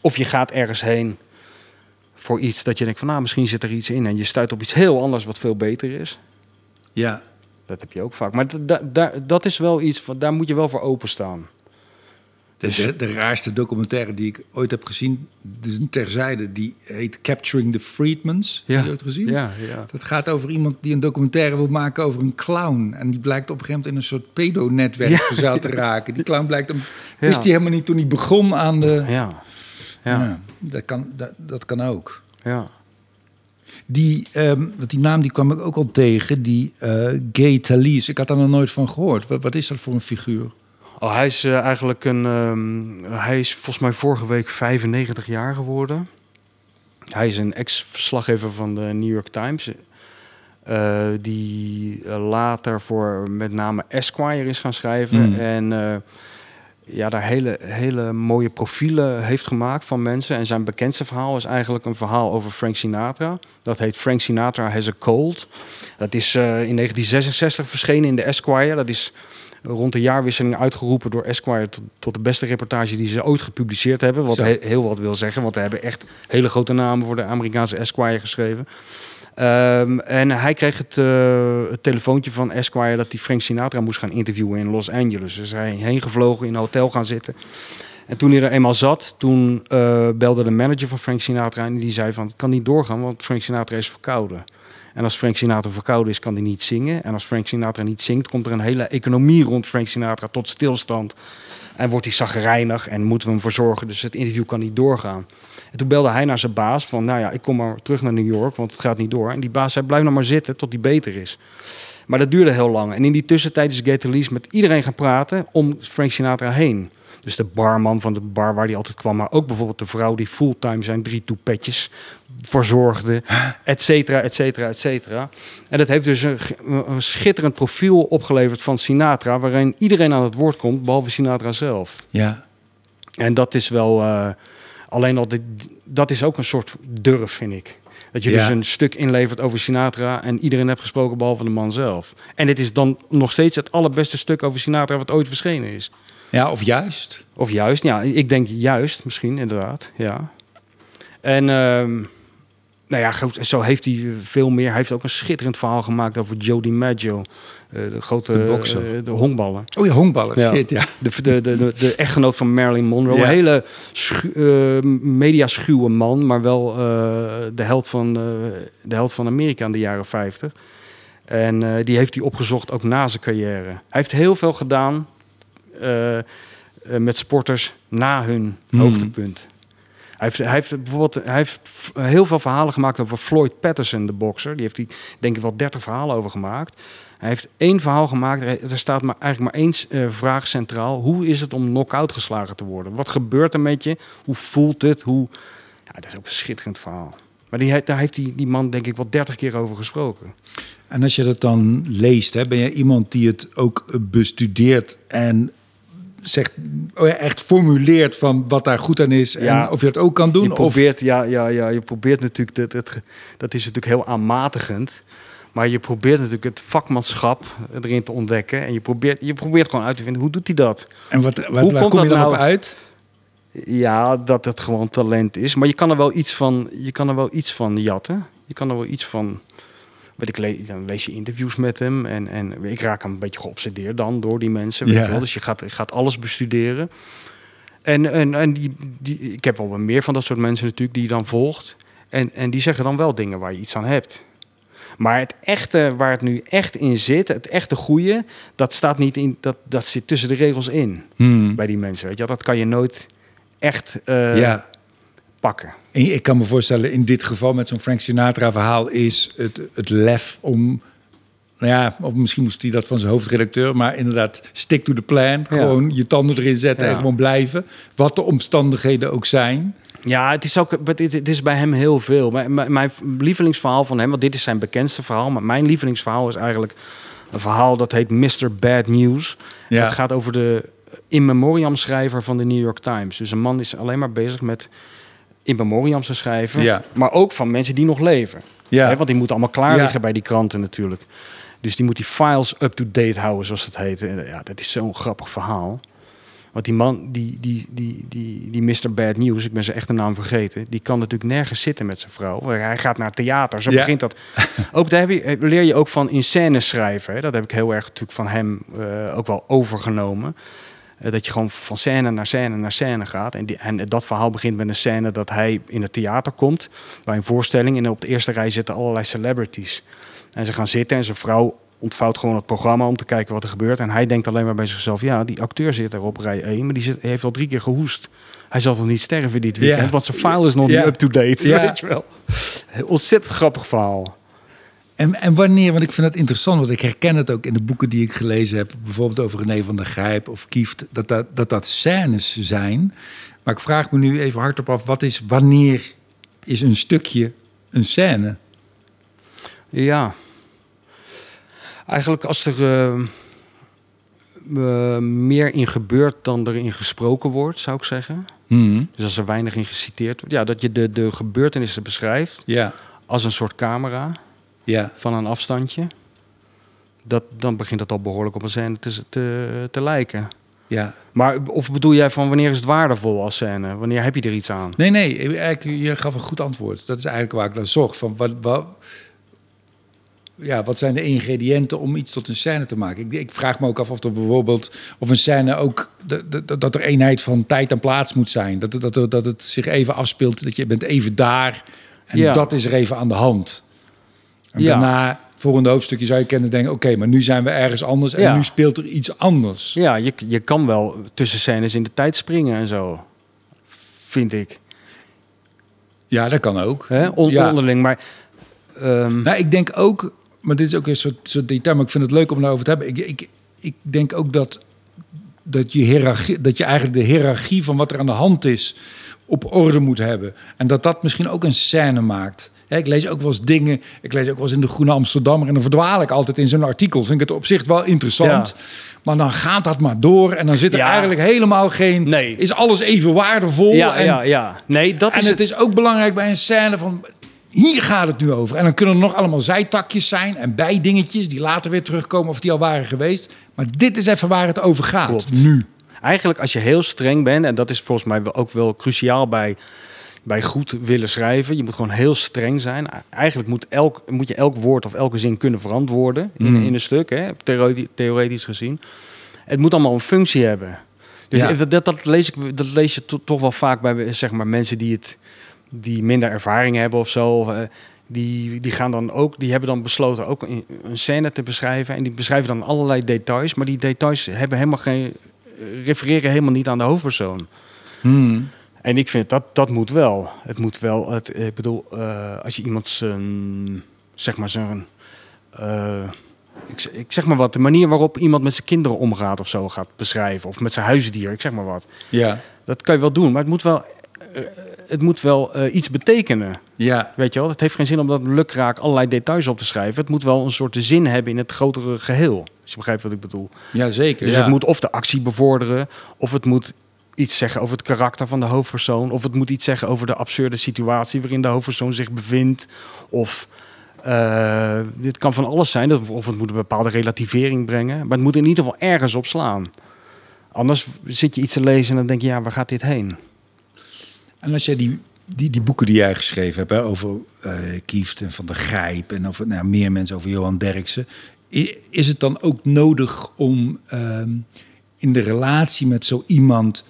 Of je gaat ergens heen voor iets dat je denkt van nou misschien zit er iets in en je stuit op iets heel anders wat veel beter is. Ja. Dat heb je ook vaak. Maar da- da- dat is wel iets, van, daar moet je wel voor openstaan. De, Dus- de, de raarste documentaire die ik ooit heb gezien, dus terzijde, die heet Capturing the Freedmans. Heb je ooit gezien? Ja, ja. Dat gaat over iemand die een documentaire wil maken over een clown. En die blijkt op een gegeven moment in een soort pedonetwerk Ja. verzeild te raken. Die clown blijkt hem. Ja. Wist hij helemaal niet toen hij begon aan de. Ja. Ja. Ja, dat, kan, dat, dat kan ook. ja. Die, want die naam die kwam ik ook al tegen, die eh, Gay Talese. Ik had daar nog nooit van gehoord. Wat, wat is dat voor een figuur? Oh, hij is eh, eigenlijk een. ehm, hij is volgens mij vorige week 95 jaar geworden. Hij is een ex-verslaggever van de New York Times. eh, die eh, later voor met name Esquire is gaan schrijven. Mm. En ja, daar hele, hele mooie profielen heeft gemaakt van mensen. En zijn bekendste verhaal is eigenlijk een verhaal over Frank Sinatra. Dat heet Frank Sinatra Has a Cold. Dat is in 1966 verschenen in de Esquire. Dat is rond de jaarwisseling uitgeroepen door Esquire tot, tot de beste reportage die ze ooit gepubliceerd hebben. Wat he- heel wat wil zeggen, want we hebben echt hele grote namen voor de Amerikaanse Esquire geschreven. Ehm, en hij kreeg het, eh, het telefoontje van Esquire dat hij Frank Sinatra moest gaan interviewen in Los Angeles. Dus hij heen gevlogen, in een hotel gaan zitten. En toen hij er eenmaal zat, toen eh, belde de manager van Frank Sinatra en die zei van het kan niet doorgaan, want Frank Sinatra is verkouden. En als Frank Sinatra verkouden is, kan hij niet zingen. En als Frank Sinatra niet zingt, komt er een hele economie rond Frank Sinatra tot stilstand. En wordt hij zagrijnig en moeten we hem voor zorgen. Dus het interview kan niet doorgaan. En toen belde hij naar zijn baas van, nou ja, ik kom maar terug naar New York, want het gaat niet door. En die baas zei, blijf nou maar zitten tot hij beter is. Maar dat duurde heel lang. En in die tussentijd is Gator Lees met iedereen gaan praten om Frank Sinatra heen. Dus de barman van de bar waar hij altijd kwam, maar ook bijvoorbeeld de vrouw die fulltime zijn drie toepetjes verzorgde, et cetera, et cetera, et cetera. En dat heeft dus een, schitterend profiel opgeleverd van Sinatra, waarin iedereen aan het woord komt, behalve Sinatra zelf. Ja. En dat is wel, eh, alleen al, dat is ook een soort durf, vind ik. Dat je Ja. dus een stuk inlevert over Sinatra en iedereen hebt gesproken behalve de man zelf. En dit is dan nog steeds het allerbeste stuk over Sinatra wat ooit verschenen is. Ja, of juist. Of juist, ja, ik denk juist misschien, inderdaad, ja. En, ehm, nou ja, goed, zo heeft hij veel meer. Hij heeft ook een schitterend verhaal gemaakt over Joe DiMaggio. eh de grote De eh, de honkballen. Oh ja, honkballen. Ja. Shit, ja. De, de, de, de, echtgenoot van Marilyn Monroe. Ja. Een hele schu- eh, mediaschuwe man, maar wel eh, de, held van, eh, de held van Amerika in de jaren 50. En eh, die heeft hij opgezocht ook na zijn carrière. Hij heeft heel veel gedaan met sporters na hun Hmm. hoogtepunt. Hij heeft, hij heeft bijvoorbeeld hij heeft heel veel verhalen gemaakt over Floyd Patterson, de bokser. Die heeft hij denk ik wel 30 verhalen over gemaakt. Hij heeft één verhaal gemaakt. Er staat maar, eigenlijk maar één eh, vraag centraal. Hoe is het om knock-out geslagen te worden? Wat gebeurt er met je? Hoe voelt het? Hoe... Ja, dat is ook een schitterend verhaal. Maar die, daar heeft die, die man denk ik wel 30 keer over gesproken. En als je dat dan leest, hè, ben je iemand die het ook eh, bestudeert en zegt, oh echt formuleert van wat daar goed aan is Ja. en of je dat ook kan doen? Je of, probeert, ja, ja, ja, je probeert natuurlijk, dat, dat, dat is natuurlijk heel aanmatigend. Maar je probeert natuurlijk het vakmanschap erin te ontdekken. En je probeert, je probeert gewoon uit te vinden, hoe doet hij dat? en wat, wat, Hoe komt kom je dat dan nou? op uit? Ja, dat het gewoon talent is. Maar je kan er wel iets van, je kan er wel iets van jatten. Je kan er wel iets van. Weet ik, le- dan lees je interviews met hem. En, en ik raak hem een beetje geobsedeerd dan door die mensen. Weet Ja. je wel? Dus je gaat, gaat alles bestuderen. En, en, en die, die, ik heb wel meer van dat soort mensen natuurlijk die je dan volgt. En, en die zeggen dan wel dingen waar je iets aan hebt. Maar het echte, waar het nu echt in zit, het echte goede, dat staat niet in, dat, dat zit tussen de regels in Hmm. bij die mensen. Weet je? Dat kan je nooit echt eh, ja. pakken. En ik kan me voorstellen, in dit geval met zo'n Frank Sinatra verhaal is het, het lef om... Nou ja, of misschien moest hij dat van zijn hoofdredacteur, maar inderdaad, stick to the plan. Gewoon je tanden erin zetten Ja. en gewoon blijven. Wat de omstandigheden ook zijn. Ja, het is, ook, het, is- het bij hem heel veel. Mijn, mijn, lievelingsverhaal van hem, want dit is zijn bekendste verhaal, maar mijn lievelingsverhaal is eigenlijk een verhaal dat heet Mr. Bad News. Ja. Dat gaat over de in memoriam schrijver van de New York Times. Dus een man is alleen maar bezig met in memoriam te schrijven, Ja. maar ook van mensen die nog leven. Ja. Want die moeten allemaal klaar Ja. liggen bij die kranten natuurlijk. Dus die moet die files up-to-date houden, zoals het heet. En, Ja, dat is zo'n grappig verhaal. Want die man, die, die, die, die, die Mr. Bad News, ik ben zijn echte naam vergeten, die kan natuurlijk nergens zitten met zijn vrouw. Hij gaat naar theater, zo Ja. begint dat. Ook daar heb je, leer je ook van in scène schrijven. Hè. Dat heb ik heel erg natuurlijk van hem eh, ook wel overgenomen. Eh, dat je gewoon van scène naar scène naar scène gaat. En, die, en dat verhaal begint met een scène dat hij in het theater komt. Bij een voorstelling. En op de eerste rij zitten allerlei celebrities. En ze gaan zitten en zijn vrouw ontvouwt gewoon het programma om te kijken wat er gebeurt. En hij denkt alleen maar bij zichzelf... ja, die acteur zit er op rij 1, maar die zit, heeft al drie keer gehoest. Hij zal toch niet sterven dit weekend? Ja. Want zijn file is nog niet up-to-date, weet je wel. Ontzettend grappig verhaal. En, en wanneer, want ik vind het interessant, want ik herken het ook in de boeken die ik gelezen heb, bijvoorbeeld over René van der Grijp of Kieft, dat dat, dat, dat scènes zijn. Maar ik vraag me nu even hardop af, wat is, wanneer is een stukje een scène? Ja. Eigenlijk als er eh, eh, meer in gebeurt dan er in gesproken wordt, zou ik zeggen. Hmm. Dus als er weinig in geciteerd wordt. Ja, dat je de, de gebeurtenissen beschrijft Ja, als een soort camera ja. van een afstandje. Dat, dan begint dat al behoorlijk op een scène te, te, te lijken. Ja. Maar of bedoel jij van wanneer is het waardevol als scène? Wanneer heb je er iets aan? Nee, nee, eigenlijk, je gaf een goed antwoord. Dat is eigenlijk waar ik naar zocht. Van wat, wat, ja, wat zijn de ingrediënten om iets tot een scène te maken? Ik, ik vraag me ook af of er bijvoorbeeld of een scène ook dat, dat, dat er eenheid van tijd en plaats moet zijn. Dat, het- dat, dat het zich even afspeelt, dat je bent even daar en Ja. dat is er even aan de hand. En Ja. daarna, volgende hoofdstukje, zou je kunnen denken: oké, maar nu zijn we ergens anders en Ja. nu speelt er iets anders. Ja, je, je kan wel tussen scènes in de tijd springen en zo. Vind ik. Ja, dat kan ook. Hè? On- Ja. Onderling. Maar ehm, Nou, ik denk ook, maar dit is ook een soort, soort detail, maar ik vind het leuk om daarover te hebben. Ik, ik, ik denk ook dat, dat, je hiërarchie, dat je eigenlijk de hiërarchie van wat er aan de hand is op orde moet hebben. En dat dat misschien ook een scène maakt. Ik lees ook wel eens dingen, ik lees ook wel eens in de Groene Amsterdammer en dan verdwaal ik altijd in zo'n artikel. Vind ik het op zich wel interessant. Maar dan gaat dat maar door en dan zit er Ja. eigenlijk helemaal geen... Nee. Is alles even waardevol? ja, en, ja, ja. Nee, dat en is het is ook belangrijk bij een scène van... Hier gaat het nu over. En dan kunnen er nog allemaal zijtakjes zijn en bijdingetjes... die later weer terugkomen of die al waren geweest. Maar dit is even waar het over gaat. Klopt. Nu. Eigenlijk als je heel streng bent, en dat is volgens mij ook wel cruciaal bij bij goed willen schrijven. Je moet gewoon heel streng zijn. Eigenlijk moet, elk, moet je elk woord of elke zin kunnen verantwoorden in, Mm. in een stuk, hè, theoreti- theoretisch gezien. Het moet allemaal een functie hebben. Dus Ja. dat, dat, lees ik, dat lees je to- toch wel vaak bij zeg maar, mensen die, het, die minder ervaring hebben of zo. of, eh, die, die, gaan dan ook, die hebben dan besloten ook een, een scène te beschrijven. En die beschrijven dan allerlei details. Maar die details hebben helemaal geen, refereren helemaal niet aan de hoofdpersoon. Hmm. En ik vind dat dat moet wel. Het moet wel. Het, ik bedoel, eh, als je iemand zijn, zeg maar zijn, eh, ik, ik zeg maar wat, de manier waarop iemand met zijn kinderen omgaat of zo gaat beschrijven, of met zijn huisdier, ik zeg maar wat. Ja, Dat kan je wel doen, maar het moet wel, het moet wel eh, iets betekenen. ja, Weet je wel, het heeft geen zin om dat lukraak allerlei details op te schrijven. Het moet wel een soort zin hebben in het grotere geheel. Als je begrijpt wat ik bedoel. ja zeker. Dus ja. het moet of de actie bevorderen, of het moet iets zeggen over het karakter van de hoofdpersoon, of het moet iets zeggen over de absurde situatie waarin de hoofdpersoon zich bevindt, of eh, dit kan van alles zijn, of of het moet een bepaalde relativering brengen, maar het moet in ieder geval ergens op slaan. Anders zit je iets te lezen en dan denk je, ja, waar gaat dit heen? En als jij die, die, die boeken die jij geschreven hebt hè, over eh Kieft en Van der Grijp en over nou, meer mensen over Johan Derksen, is het dan ook nodig om ehm, in de relatie met zo iemand,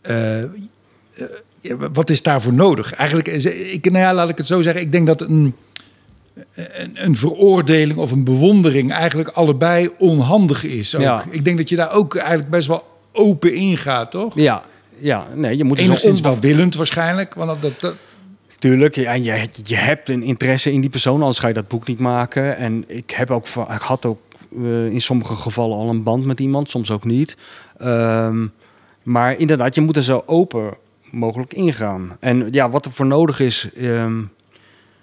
eh, eh, wat is daarvoor nodig? Eigenlijk, is, ik, nou ja, laat ik het zo zeggen, ik denk dat een, een, een veroordeling of een bewondering eigenlijk allebei onhandig is. Ook. Ja. Ik denk dat je daar ook eigenlijk best wel open in gaat, toch? Ja, ja nee, je moet dus Enigszins wel willend waarschijnlijk. Want dat, Tuurlijk, en je, je hebt een interesse in die persoon, anders ga je dat boek niet maken. En ik, heb ook, ik had ook eh, in sommige gevallen al een band met iemand, soms ook niet. Ehm, maar inderdaad, je moet er zo open mogelijk ingaan. En ja, wat er voor nodig is, ehm,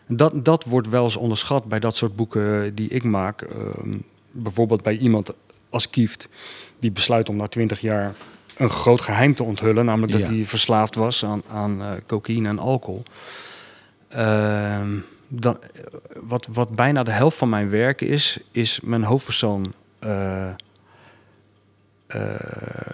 dat, dat wordt wel eens onderschat bij dat soort boeken die ik maak. Ehm, bijvoorbeeld bij iemand als Kieft, die besluit om na twintig jaar een groot geheim te onthullen. Namelijk dat Ja. hij verslaafd was aan, aan eh, cocaïne en alcohol. Ehm, dan, eh, wat, wat bijna de helft van mijn werk is, is mijn hoofdpersoon eh,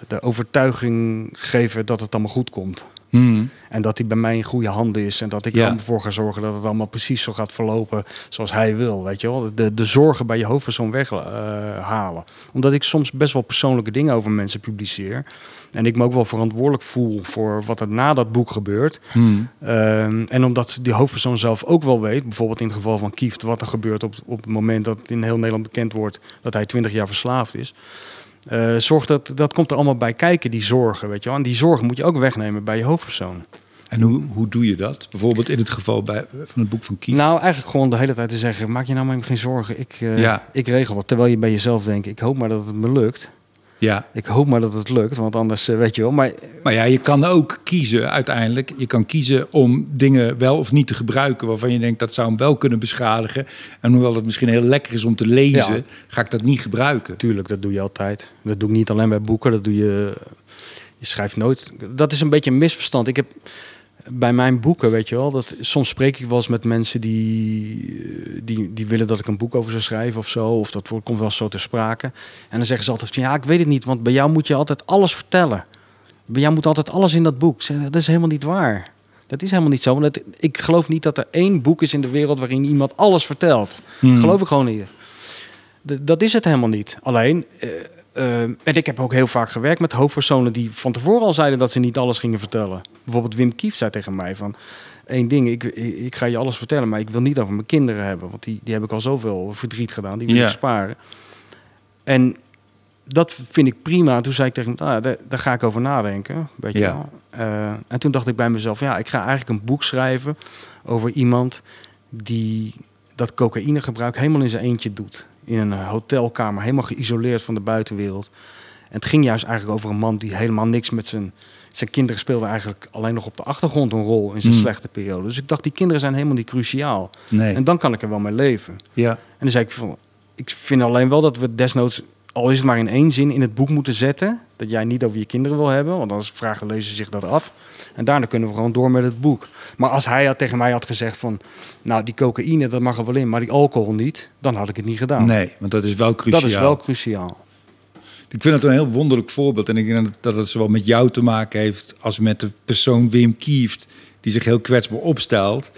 de overtuiging geven dat het allemaal goed komt. Hmm. En dat hij bij mij in goede handen is. En dat ik Ja. er ervoor ga zorgen dat het allemaal precies zo gaat verlopen zoals hij wil. Weet je wel? De, de zorgen bij je hoofdpersoon weghalen. Omdat ik soms best wel persoonlijke dingen over mensen publiceer. En ik me ook wel verantwoordelijk voel voor wat er na dat boek gebeurt. Hmm. Ehm, en omdat die hoofdpersoon zelf ook wel weet, bijvoorbeeld in het geval van Kieft, wat er gebeurt op, op het moment dat in heel Nederland bekend wordt dat hij 20 jaar verslaafd is. Eh zorg dat, dat komt er allemaal bij kijken, die zorgen. Weet je wel? En die zorgen moet je ook wegnemen bij je hoofdpersoon. En hoe, hoe doe je dat? Bijvoorbeeld in het geval bij, van het boek van Kieft. Nou, eigenlijk gewoon de hele tijd te zeggen: maak je nou maar geen zorgen. Ik, eh, Ja. ik regel het. Terwijl je bij jezelf denkt: ik hoop maar dat het me lukt. Ja, Ik hoop maar dat het lukt, want anders eh, weet je wel. Maar maar ja, je kan ook kiezen uiteindelijk. Je kan kiezen om dingen wel of niet te gebruiken waarvan je denkt dat zou hem wel kunnen beschadigen. En hoewel het misschien heel lekker is om te lezen, Ja. ga ik dat niet gebruiken. Tuurlijk, dat doe je altijd. Dat doe ik niet alleen bij boeken, dat doe je. Je schrijft nooit. Dat is een beetje een misverstand. Ik heb bij mijn boeken, weet je wel, dat soms spreek ik wel eens met mensen die, eh, die, die willen dat ik een boek over ze schrijven of zo. Of dat wordt- komt wel eens zo ter sprake. En dan zeggen ze altijd: ja, ik weet het niet, want bij jou moet je altijd alles vertellen. Bij jou moet altijd alles in dat boek. Zeg, dat is helemaal niet waar. Dat is helemaal niet zo. Want ik geloof niet dat er één boek is in de wereld waarin iemand alles vertelt. Hmm. Geloof ik gewoon niet. D- dat is het helemaal niet. Alleen, eh, eh, en ik heb ook heel vaak gewerkt met hoofdpersonen die van tevoren al zeiden dat ze niet alles gingen vertellen. Bijvoorbeeld Wim Kief zei tegen mij van, één ding, ik, ik, ga je alles vertellen, maar ik wil niet over mijn kinderen hebben. Want die, die heb ik al zoveel verdriet gedaan, die wil ik sparen. En dat vind ik prima. Toen zei ik tegen hem, ah, daar, daar ga ik over nadenken. Weet je. Eh, en toen dacht ik bij mezelf, ja, ik ga eigenlijk een boek schrijven over iemand die dat cocaïnegebruik helemaal in zijn eentje doet. In een eh, hotelkamer, helemaal geïsoleerd van de buitenwereld. En het ging juist eigenlijk over een man die helemaal niks met zijn... Zijn kinderen speelden eigenlijk alleen nog op de achtergrond een rol in zijn Hmm. slechte periode. Dus ik dacht, die kinderen zijn helemaal niet cruciaal. Nee. En dan kan ik er wel mee leven. ja. En dan zei ik van, ik vind alleen wel dat we desnoods, al is het maar in één zin, in het boek moeten zetten. Dat jij niet over je kinderen wil hebben, want anders vraagt de lezer zich dat af. En daarna kunnen we gewoon door met het boek. Maar als hij had, tegen mij had gezegd van, nou die cocaïne, dat mag er wel in, maar die alcohol niet, dan had ik het niet gedaan. Nee, want dat is wel cruciaal. dat is wel cruciaal. Ik vind het een heel wonderlijk voorbeeld. En ik denk dat het zowel met jou te maken heeft als met de persoon Wim Kieft, die zich heel kwetsbaar opstelt.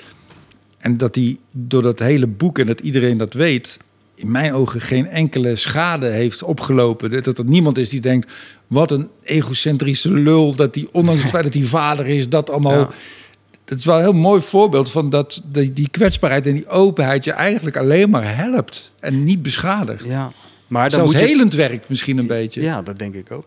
En dat hij door dat hele boek en dat iedereen dat weet, in mijn ogen geen enkele schade heeft opgelopen. Dat er niemand is die denkt, wat een egocentrische lul, dat hij, ondanks het feit dat hij vader is, dat allemaal... Ja. Het is wel een heel mooi voorbeeld van dat die, die kwetsbaarheid en die openheid je eigenlijk alleen maar helpt en niet beschadigt. Ja. Maar dan Zelfs moet je, helend werkt misschien een beetje. Ja, dat denk ik ook.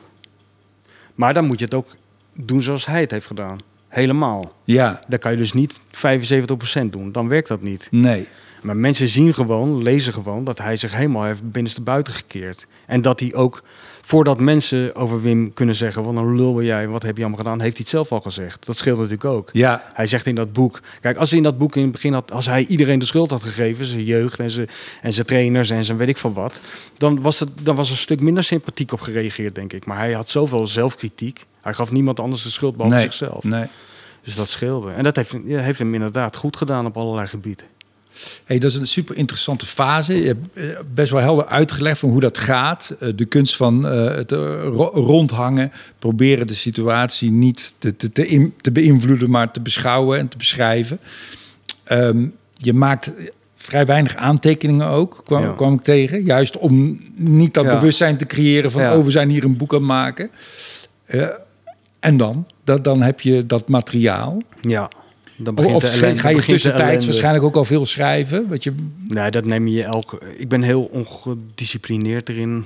Maar dan moet je het ook doen zoals hij het heeft gedaan. Helemaal. Ja, Dan kan je dus niet 75% doen. Dan werkt dat niet. nee. Maar mensen zien gewoon, lezen gewoon, dat hij zich helemaal heeft binnenste buiten gekeerd. En dat hij ook, voordat mensen over Wim kunnen zeggen... wat een lul ben jij, wat heb je allemaal gedaan... heeft hij het zelf al gezegd. Dat scheelt natuurlijk ook. Ja, Hij zegt in dat boek... Kijk, als hij in dat boek in het begin had... als hij iedereen de schuld had gegeven... zijn jeugd en zijn, en zijn trainers en zijn weet ik van wat... Dan was, het, dan was er een stuk minder sympathiek op gereageerd, denk ik. Maar hij had zoveel zelfkritiek. Hij gaf niemand anders de schuld behalve nee. zichzelf. Nee. Dus dat scheelde. En dat heeft, heeft hem inderdaad goed gedaan op allerlei gebieden. Hey, dat is een super interessante fase. Je hebt eh, best wel helder uitgelegd van hoe dat gaat. Eh, De kunst van eh, het ro- rondhangen. Proberen de situatie niet te, te, te, in- te beïnvloeden, maar te beschouwen en te beschrijven. Ehm, je maakt vrij weinig aantekeningen ook, kwam, Ja. kwam ik tegen. Juist om niet dat Ja. bewustzijn te creëren van... Ja. oh, we zijn hier een boek aan het maken. En dan? Dat, dan heb je dat materiaal. Ja. Dan begint Of ga- ellende- ga je tussentijds waarschijnlijk ook al veel schrijven? Wat je, Nee, dat neem je elke. Ik ben heel ongedisciplineerd erin.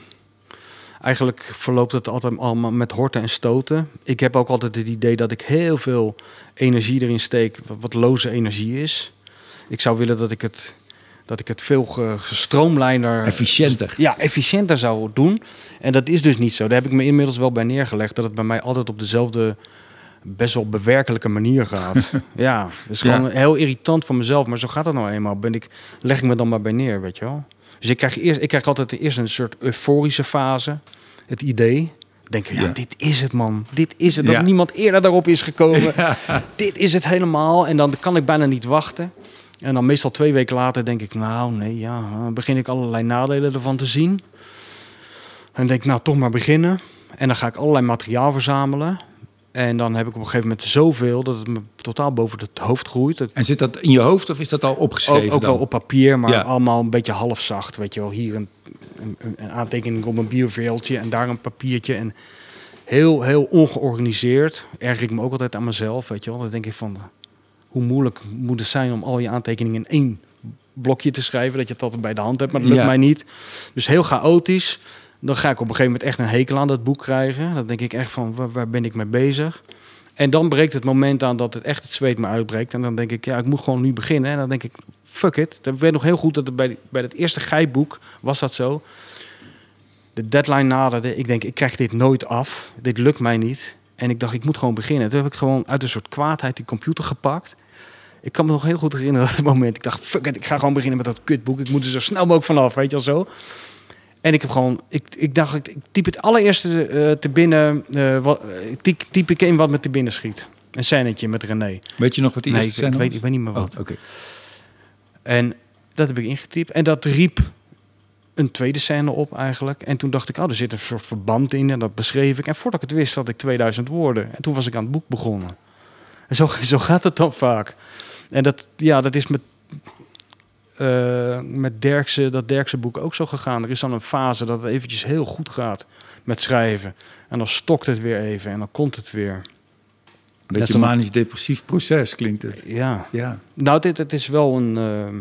Eigenlijk verloopt het altijd allemaal met horten en stoten. Ik heb ook altijd het idee dat ik heel veel energie erin steek, wat, wat loze energie is. Ik zou willen dat ik het, dat ik het veel ge- gestroomlijnder, efficiënter. ja, efficiënter zou doen. En dat is dus niet zo. Daar heb ik me inmiddels wel bij neergelegd dat het bij mij altijd op dezelfde best wel bewerkelijke manier gaat. ja, dat is Ja. gewoon heel irritant van mezelf, maar zo gaat het nou eenmaal. Ben ik, leg ik me dan maar bij neer, weet je wel. Dus ik krijg, eerst, ik krijg altijd eerst een soort euforische fase. Het idee. Denk, ja, Ja. dit is het man. Dit is het. Dat Ja. niemand eerder daarop is gekomen. Dit is het helemaal. En dan kan ik bijna niet wachten. En dan meestal twee weken later denk ik, nou nee, ja, dan begin ik allerlei nadelen ervan te zien. En denk ik, nou toch maar beginnen. En dan ga ik allerlei materiaal verzamelen. En dan heb ik op een gegeven moment zoveel dat het me totaal boven het hoofd groeit. En zit dat in je hoofd of is dat al opgeschreven? ook, ook wel op papier, maar Ja. allemaal een beetje halfzacht. Weet je wel, hier een, een, een aantekening op een bierveeltje en daar een papiertje. En heel, heel ongeorganiseerd. Erg ik me ook altijd aan mezelf, weet je wel. Dan denk ik van, hoe moeilijk moet het zijn om al je aantekeningen in één blokje te schrijven. Dat je het altijd bij de hand hebt, maar dat lukt Ja. mij niet. Dus heel chaotisch. Dan ga ik op een gegeven moment echt een hekel aan dat boek krijgen. Dan denk ik echt van, waar, ben ik mee bezig? En dan breekt het moment aan dat het echt het zweet me uitbreekt. En dan denk ik, ja, ik moet gewoon nu beginnen. En dan denk ik, fuck it. Ik weet nog heel goed dat bij, bij het eerste geiboek was dat zo. De deadline naderde. Ik denk, ik krijg dit nooit af. Dit lukt mij niet. En ik dacht, ik moet gewoon beginnen. Toen heb ik gewoon uit een soort kwaadheid die computer gepakt. Ik kan me nog heel goed herinneren dat moment. Ik dacht, fuck it, ik ga gewoon beginnen met dat kutboek. Ik moet er zo snel mogelijk vanaf, weet je wel zo. En ik heb gewoon, ik, ik dacht, ik, ik typ het allereerste eh, te binnen, eh, wat, eh, typ, typ ik in wat me te binnen schiet. Een scènetje met René. Weet je nog wat die Nee, eerste ik, weet, ik weet niet meer wat. Oh, oké. En dat heb ik ingetypt. En dat riep een tweede scène op eigenlijk. En toen dacht ik, oh, er zit een soort verband in. En dat beschreef ik. En voordat ik het wist, had ik 2000 woorden. En toen was ik aan het boek begonnen. En zo, zo gaat het dan vaak. En dat, ja, dat is met, eh met Derkse, dat Derkse boek ook zo gegaan. Er is dan een fase dat het eventjes heel goed gaat met schrijven. En dan stokt het weer even en dan komt het weer. Beetje zo'n- manisch-depressief proces klinkt het. Ja. Ja. Nou, dit het is wel een. ehm,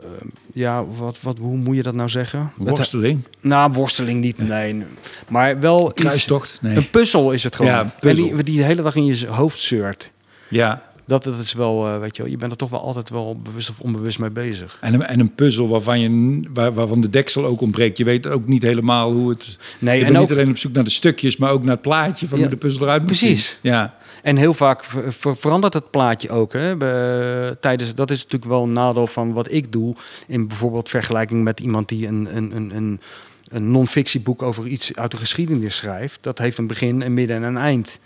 ehm, ja, wat, wat, hoe moet je dat nou zeggen? Het- Worsteling, nou, worsteling niet, nee. nee. Maar wel iets, kruistocht. Nee. een puzzel is het gewoon. Ja, En puzzel. Die, die de hele dag in je hoofd zeurt. Ja. Dat, dat is wel, eh, weet je wel, je bent er toch wel altijd wel bewust of onbewust mee bezig. En een, en een puzzel waarvan, je, waar, waarvan de deksel ook ontbreekt. Je weet ook niet helemaal hoe het... Nee, je en bent ook, niet alleen op zoek naar de stukjes, maar ook naar het plaatje van Ja, hoe de puzzel eruit moet precies. zien. Ja. En heel vaak ver- ver- verandert het plaatje ook. Hè? Be- tijdens, dat is natuurlijk wel een nadeel van wat ik doe. In bijvoorbeeld vergelijking met iemand die een, een, een, een, een non-fictieboek over iets uit de geschiedenis schrijft. Dat heeft een begin, een midden en een eind.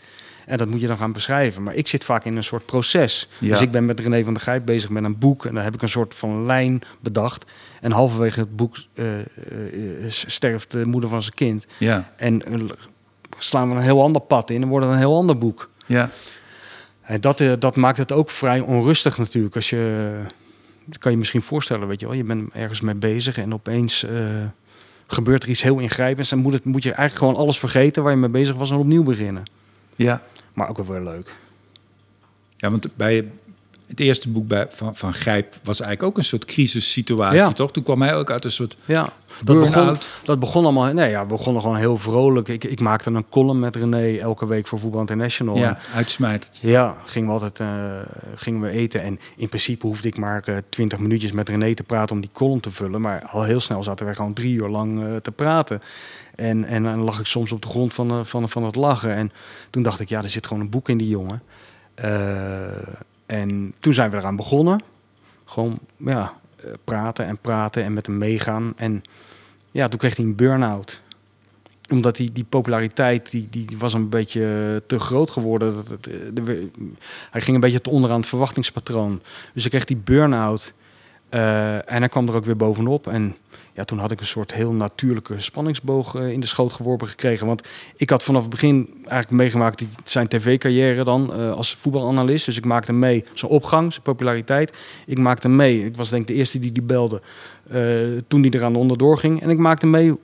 En dat moet je dan gaan beschrijven. Maar ik zit vaak in een soort proces. Ja. Dus ik ben met René van der Gijp bezig met een boek. En daar heb ik een soort van lijn bedacht. En halverwege het boek eh, eh, eh, sterft de moeder van zijn kind. Ja, En slaan we een heel ander pad in en wordt het een heel ander boek. ja. En dat, dat maakt het ook vrij onrustig natuurlijk. Als je, dat kan je misschien voorstellen, weet je wel. Je bent ergens mee bezig en opeens gebeurt er iets heel ingrijpends. Dan moet, het, moet je eigenlijk gewoon alles vergeten waar je mee bezig was en opnieuw beginnen. ja. Maar ook wel weer leuk. Ja, want bij het eerste boek bij, van, van Grijp was eigenlijk ook een soort crisissituatie, Ja. toch? Toen kwam hij ook uit een soort Ja, dat begon, dat begon allemaal... Nee, ja, we begonnen gewoon heel vrolijk. Ik, ik maakte een column met René elke week voor Voetbal International. Ja, uitsmijtend. Ja, gingen we altijd eh, gingen we eten. En in principe hoefde ik maar eh, twintig minuutjes met René te praten om die column te vullen. Maar al heel snel zaten we gewoon drie uur lang eh, te praten. En, en dan lag ik soms op de grond van, eh, van, van het lachen. En toen dacht ik, ja, er zit gewoon een boek in die jongen. Eh, en toen zijn we eraan begonnen. Gewoon, ja, eh, praten en praten en met hem meegaan. En ja, toen kreeg hij een burn-out omdat die, die populariteit die, die was een beetje te groot geworden. Dat, hij ging een beetje te onder aan het verwachtingspatroon. Dus ik kreeg die burn-out. en hij kwam er ook weer bovenop. En ja, toen had ik een soort heel natuurlijke spanningsboog eh, in de schoot geworpen gekregen. Want ik had vanaf het begin eigenlijk meegemaakt die, zijn tv-carrière dan eh, als voetbalanalist. Dus ik maakte mee zijn opgang, zijn populariteit. Ik maakte mee, ik was denk ik de eerste die die belde eh, toen die eraan onderdoor ging. En ik maakte mee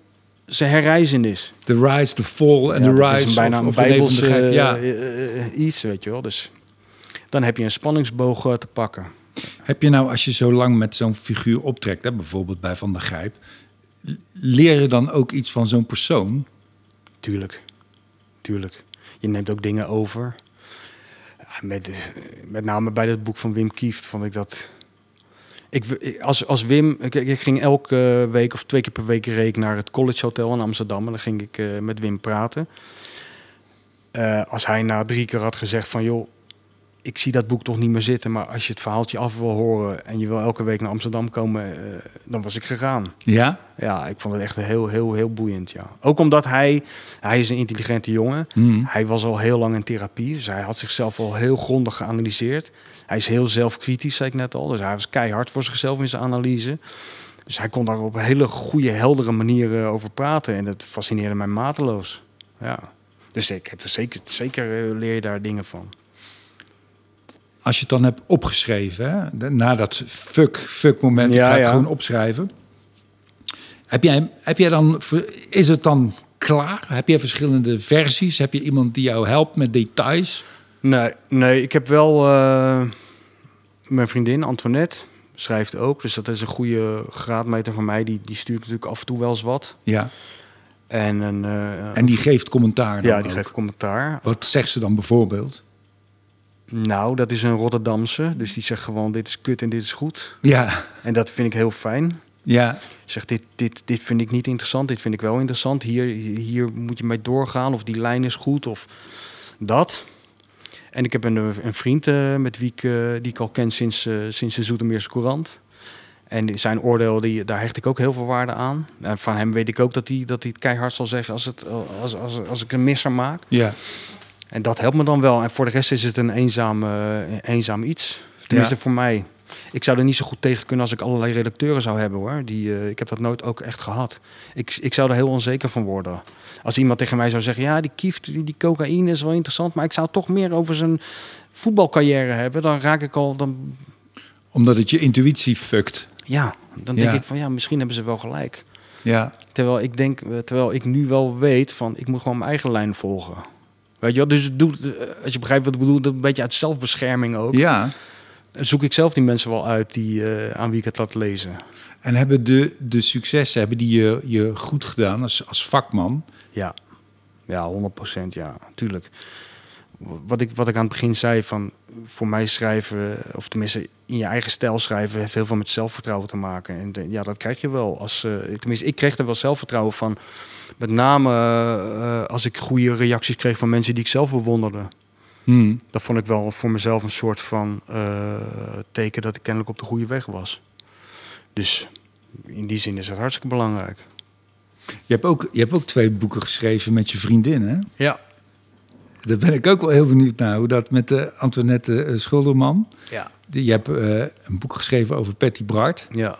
zijn herreizenis. The rise, the fall en Ja, the rise is een bijna of, of de de bijbelse. Ja. iets, weet je wel. Dus dan heb je een spanningsboog te pakken. Heb je nou, als je zo lang met zo'n figuur optrekt, hè, bijvoorbeeld bij Van der Grijp, leer je dan ook iets van zo'n persoon? Tuurlijk. Tuurlijk. Je neemt ook dingen over. Met, eh, met name bij het boek van Wim Kieft vond ik dat... Ik, ik- als, als Wim... Ik, ik ging elke week of twee keer per week reek naar het College Hotel in Amsterdam. En dan ging ik eh, met Wim praten. Eh, als hij na drie keer had gezegd van... joh, ik zie dat boek toch niet meer zitten... maar als je het verhaaltje af wil horen... en je wil elke week naar Amsterdam komen... eh, dan was ik gegaan. Ja? Ja, ik vond het echt heel, heel, heel boeiend, ja. Ook omdat hij, hij is een intelligente jongen. Hmm. Hij was al heel lang in therapie, dus hij had zichzelf al heel grondig geanalyseerd. Hij is heel zelfkritisch, zei ik net al. Dus hij was keihard voor zichzelf in zijn analyse. Dus hij kon daar op een hele goede, heldere manier over praten. En dat fascineerde mij mateloos. Ja. Dus ik heb er zeker, zeker eh, leer je daar dingen van. Als je het dan hebt opgeschreven, hè, na dat fuck, fuck moment, ik Ja, ga het ja. gewoon opschrijven. Heb jij, heb jij dan, is het dan klaar? Heb jij verschillende versies? Heb je iemand die jou helpt met details? Nee, nee ik heb wel eh, mijn vriendin Antoinette schrijft ook. Dus dat is een goede graadmeter voor mij. Die, die stuurt natuurlijk af en toe wel eens wat. Ja. En, een, eh, En die geeft commentaar dan ja, die ook. geeft commentaar. Wat zegt ze dan bijvoorbeeld? Nou, dat is een Rotterdamse. Dus die zegt gewoon dit is kut en dit is goed. Ja, En dat vind ik heel fijn. ja, Zegt dit, dit, dit vind ik niet interessant, dit vind ik wel interessant. Hier, hier moet je mee doorgaan of die lijn is goed of dat. En ik heb een, een vriend eh, met wie ik, eh, die ik al ken sinds, eh, sinds de Zoetermeerse Courant. En zijn oordeel, die, daar hecht ik ook heel veel waarde aan. En van hem weet ik ook dat hij, dat hij het keihard zal zeggen als, het, als, als, als ik een misser maak. ja. En dat helpt me dan wel. En voor de rest is het een eenzaam, eenzaam iets. Tenminste Ja. voor mij. Ik zou er niet zo goed tegen kunnen als ik allerlei redacteuren zou hebben hoor. Die, eh, ik heb dat nooit ook echt gehad. Ik, ik zou er heel onzeker van worden. Als iemand tegen mij zou zeggen, ja, die kieft, die, die cocaïne is wel interessant, maar ik zou toch meer over zijn voetbalcarrière hebben, dan raak ik al, dan, Omdat het je intuïtie fuckt. ja, dan denk Ja. ik van, ja, misschien hebben ze wel gelijk. Ja, Terwijl ik denk, eh, terwijl ik nu wel weet van, ik moet gewoon mijn eigen lijn volgen. Weet je? Dus doet, eh, als je begrijpt wat ik bedoel, dat een beetje uit zelfbescherming ook. ja. Zoek ik zelf die mensen wel uit die, eh, aan wie ik het laat lezen. En hebben de, de successen, hebben die je, je goed gedaan als, als vakman? Ja, ja 100% ja, tuurlijk. Wat ik, wat ik aan het begin zei, van voor mij schrijven, of tenminste in je eigen stijl schrijven, heeft heel veel met zelfvertrouwen te maken. En de- ja, dat krijg je wel. Als, eh, tenminste, ik kreeg er wel zelfvertrouwen van. Met name eh, als ik goede reacties kreeg van mensen die ik zelf bewonderde. Hmm. Dat vond ik wel voor mezelf een soort van eh, teken dat ik kennelijk op de goede weg was. Dus in die zin is het hartstikke belangrijk. Je, hebt ook, je hebt ook twee boeken geschreven met je vriendin, hè? Ja. Daar ben ik ook wel heel benieuwd naar. Hoe dat met de Antoinette eh, Schulderman. Ja. Die- Je hebt eh, een boek geschreven over Patty Bart. Ja,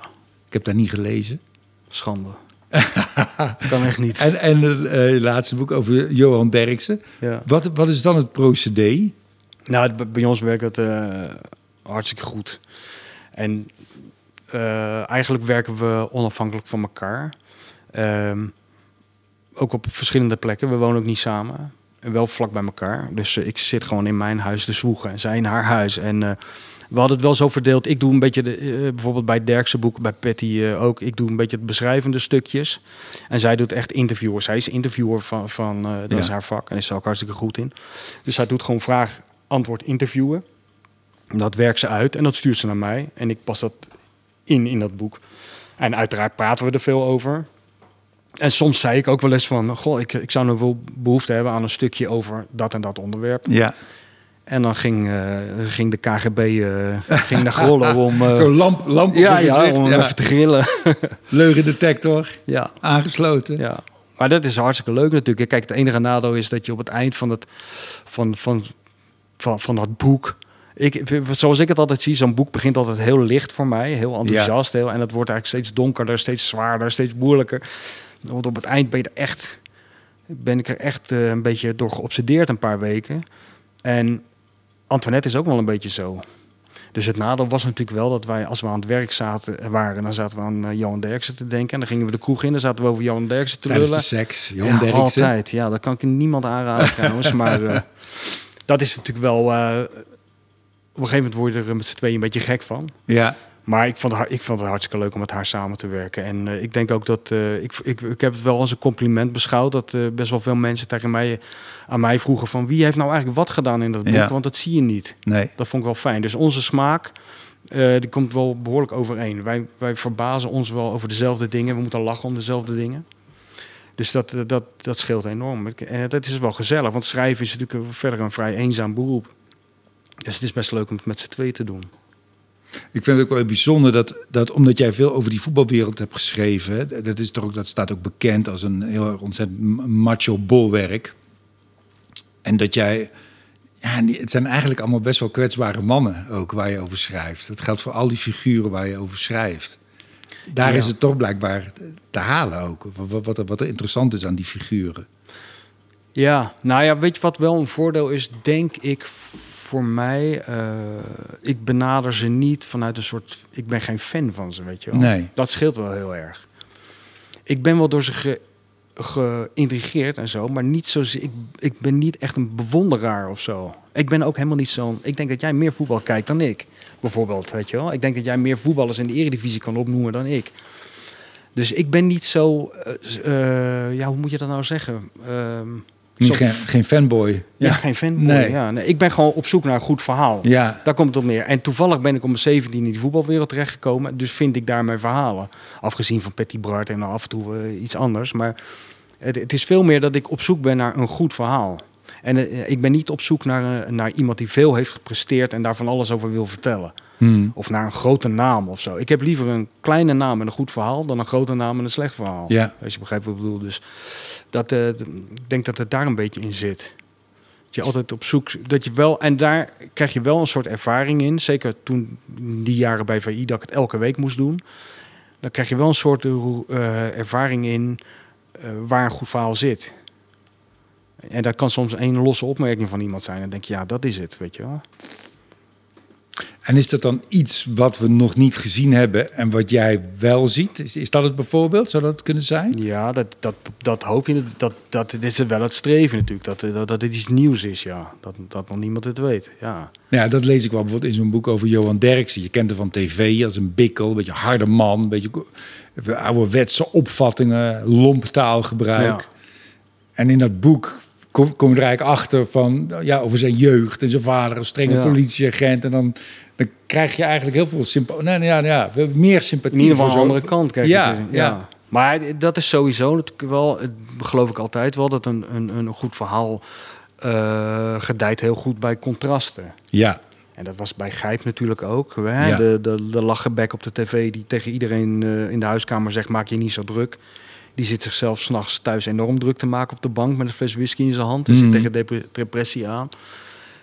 Ik heb dat niet gelezen. schande. kan echt niet. En, en het eh, laatste boek over Johan Derksen. Ja. Wat, wat is dan het procedé? Nou, het- bij ons werkt het hartstikke goed. En eigenlijk werken we onafhankelijk van elkaar. Ehm, ook op verschillende plekken. We wonen ook niet samen. Wel vlak bij elkaar. Dus eh, ik zit gewoon in mijn huis te zwoegen. En zij in haar huis. En eh, we hadden het wel zo verdeeld. Ik doe een beetje, de, eh, bijvoorbeeld bij Derkse boek, bij Patty ook. Ik doe een beetje het beschrijvende stukjes. En zij doet echt interviewer. Zij is interviewer van, van eh, dat Ja. is haar vak. En is ze ook hartstikke goed in. Dus zij doet gewoon vraag, antwoord, interviewen. Dat werkt ze uit en dat stuurt ze naar mij. En ik pas dat in, in dat boek. En uiteraard praten we er veel over. En soms zei ik ook wel eens van... Goh, ik, ik zou nog wel behoefte hebben aan een stukje over dat en dat onderwerp. Ja. En dan ging, eh, ging de KGB eh, ging naar Grollo om... eh, Zo'n lamp, lamp op ja, ja, om Ja. even te grillen. Leugendetector ja, aangesloten. ja. Maar dat is hartstikke leuk natuurlijk. Kijk, het enige nadeel is dat je op het eind van, het, van, van, van, van dat boek... Ik, zoals ik het altijd zie, zo'n boek begint altijd heel licht voor mij. Heel enthousiast. Heel, en dat wordt eigenlijk steeds donkerder, steeds zwaarder, steeds moeilijker. Want op het eind ben, je er echt, ben ik er echt eh, een beetje door geobsedeerd een paar weken. En Antoinette is ook wel een beetje zo. Dus het nadeel was natuurlijk wel dat wij, als we aan het werk zaten, waren, dan zaten we aan eh, Johan Derksen te denken. En dan gingen we de kroeg in, dan zaten we over Johan Derksen te Tijdens lullen. de seks. Johan Ja, Derksen. altijd. Ja, dat kan ik niemand aanraden trouwens. Maar eh, dat is natuurlijk wel... eh, op een gegeven moment word je er met z'n tweeën een beetje gek van. Ja. Maar ik vond, ik vond het hartstikke leuk om met haar samen te werken. En eh, ik denk ook dat... eh, ik, ik, ik heb het wel als een compliment beschouwd... dat eh, best wel veel mensen tegen mij, aan mij vroegen van... wie heeft nou eigenlijk wat gedaan in dat boek? Ja. Want dat zie je niet. Nee. Dat vond ik wel fijn. Dus onze smaak, die komt wel behoorlijk overeen. Wij, wij verbazen ons wel over dezelfde dingen. We moeten lachen om dezelfde dingen. Dus dat, dat, dat scheelt enorm. En dat is wel gezellig, want schrijven is natuurlijk verder een vrij eenzaam beroep. Dus het is best leuk om het met z'n twee te doen. Ik vind het ook wel bijzonder dat, dat omdat jij veel over die voetbalwereld hebt geschreven, dat, is toch ook, dat staat ook bekend als een heel ontzettend macho bolwerk. En dat jij, ja, het zijn eigenlijk allemaal best wel kwetsbare mannen ook waar je over schrijft. Dat geldt voor al die figuren waar je over schrijft. Daar Ja. is het toch blijkbaar te halen ook. Wat, wat, wat er interessant is aan die figuren. Ja, nou ja, weet je wat wel een voordeel is, denk ik, voor mij? Eh, ik benader ze niet vanuit een soort... Ik ben geen fan van ze, weet je wel. Nee. Dat scheelt wel heel erg. Ik ben wel door ze ge, geïntrigeerd en zo, maar niet zo. Ik, ik ben niet echt een bewonderaar of zo. Ik ben ook helemaal niet zo'n. Ik denk dat jij meer voetbal kijkt dan ik, bijvoorbeeld. Weet je wel? Ik denk dat jij meer voetballers in de Eredivisie kan opnoemen dan ik. Dus ik ben niet zo. eh, eh, ja, hoe moet je dat nou zeggen? Ehm, zo- geen, geen fanboy. ja, geen fanboy. Nee. Ja, nee, ik ben gewoon op zoek naar een goed verhaal. Ja, Daar komt het op neer. En toevallig ben ik om mijn 17 in die voetbalwereld terechtgekomen. Dus vind ik daar mijn verhalen. Afgezien van Petty Bart en dan af en toe eh, iets anders. Maar het, het is veel meer dat ik op zoek ben naar een goed verhaal. En eh, ik ben niet op zoek naar, eh, naar iemand die veel heeft gepresteerd en daar van alles over wil vertellen. Hmm. Of naar een grote naam of zo. Ik heb liever een kleine naam en een goed verhaal dan een grote naam en een slecht verhaal. ja. Als je begrijpt wat ik bedoel. Dus dat, eh, ik denk dat het daar een beetje in zit. Dat je altijd op zoek... Dat je wel, en daar krijg je wel een soort ervaring in. Zeker toen die jaren bij VI dat ik het elke week moest doen. Dan krijg je wel een soort ervaring in waar een goed verhaal zit. En dat kan soms één losse opmerking van iemand zijn. En dan denk je, ja, dat is het, weet je wel. En is dat dan iets wat we nog niet gezien hebben en wat jij wel ziet? Is, is dat het bijvoorbeeld? Zou dat het kunnen zijn? Ja, dat, dat, dat hoop je. Dat, dat, dat is wel het streven natuurlijk. Dat, dat, dat dit iets nieuws is, ja. Dat, dat nog niemand het weet, ja. Ja, dat lees ik wel bijvoorbeeld in zo'n boek over Johan Derksen. Je kent hem van tv als een bikkel, een beetje harde man, een beetje ouderwetse opvattingen, lomp taalgebruik. Ja. En in dat boek kom, kom je er eigenlijk achter van, ja, over zijn jeugd en zijn vader, een strenge Ja. politieagent. En dan, dan krijg je eigenlijk heel veel sympathie. Nee, nee, ja, ja, meer sympathie In ieder geval zo'n- andere kant kijk Ja, ja. ja. Maar dat is sowieso natuurlijk wel, het geloof ik altijd wel, dat een, een, een goed verhaal eh gedijt heel goed bij contrasten. Ja, En dat was bij Gijp natuurlijk ook. Hè? Ja. De, de, de lachenbek op de tv die tegen iedereen eh, in de huiskamer zegt, maak je niet zo druk. Die zit zichzelf s'nachts thuis enorm druk te maken op de bank met een fles whisky in zijn hand. Hij zit Mhm. tegen dep- depressie aan.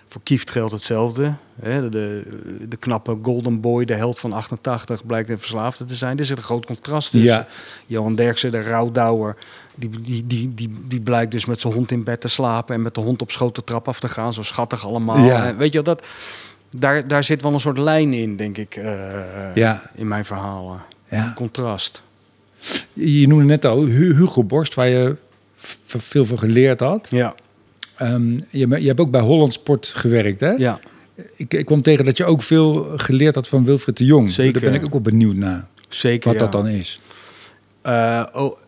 Voor Kieft geldt hetzelfde. Hè, de, de knappe golden boy, de held van 88, blijkt een verslaafde te zijn. Er zit een groot contrast tussen. Ja. Johan Derksen, de rouwdouwer, die, die, die, die, die blijkt dus met zijn hond in bed te slapen... en met de hond op schoot de trap af te gaan. Zo schattig allemaal. Ja. En weet je dat, daar, daar zit wel een soort lijn in, denk ik, eh, Ja. in mijn verhalen. Ja. Contrast. Je noemde net al Hu- Hugo Borst, waar je veel van geleerd had. Ja, Ehm, je, je hebt ook bij Holland Sport gewerkt, hè? ja. Ik, ik kwam tegen dat je ook veel geleerd had van Wilfried de Jong. Zeker. Daar ben ik ook wel benieuwd naar, zeker. wat dat dan is. Eh, oh,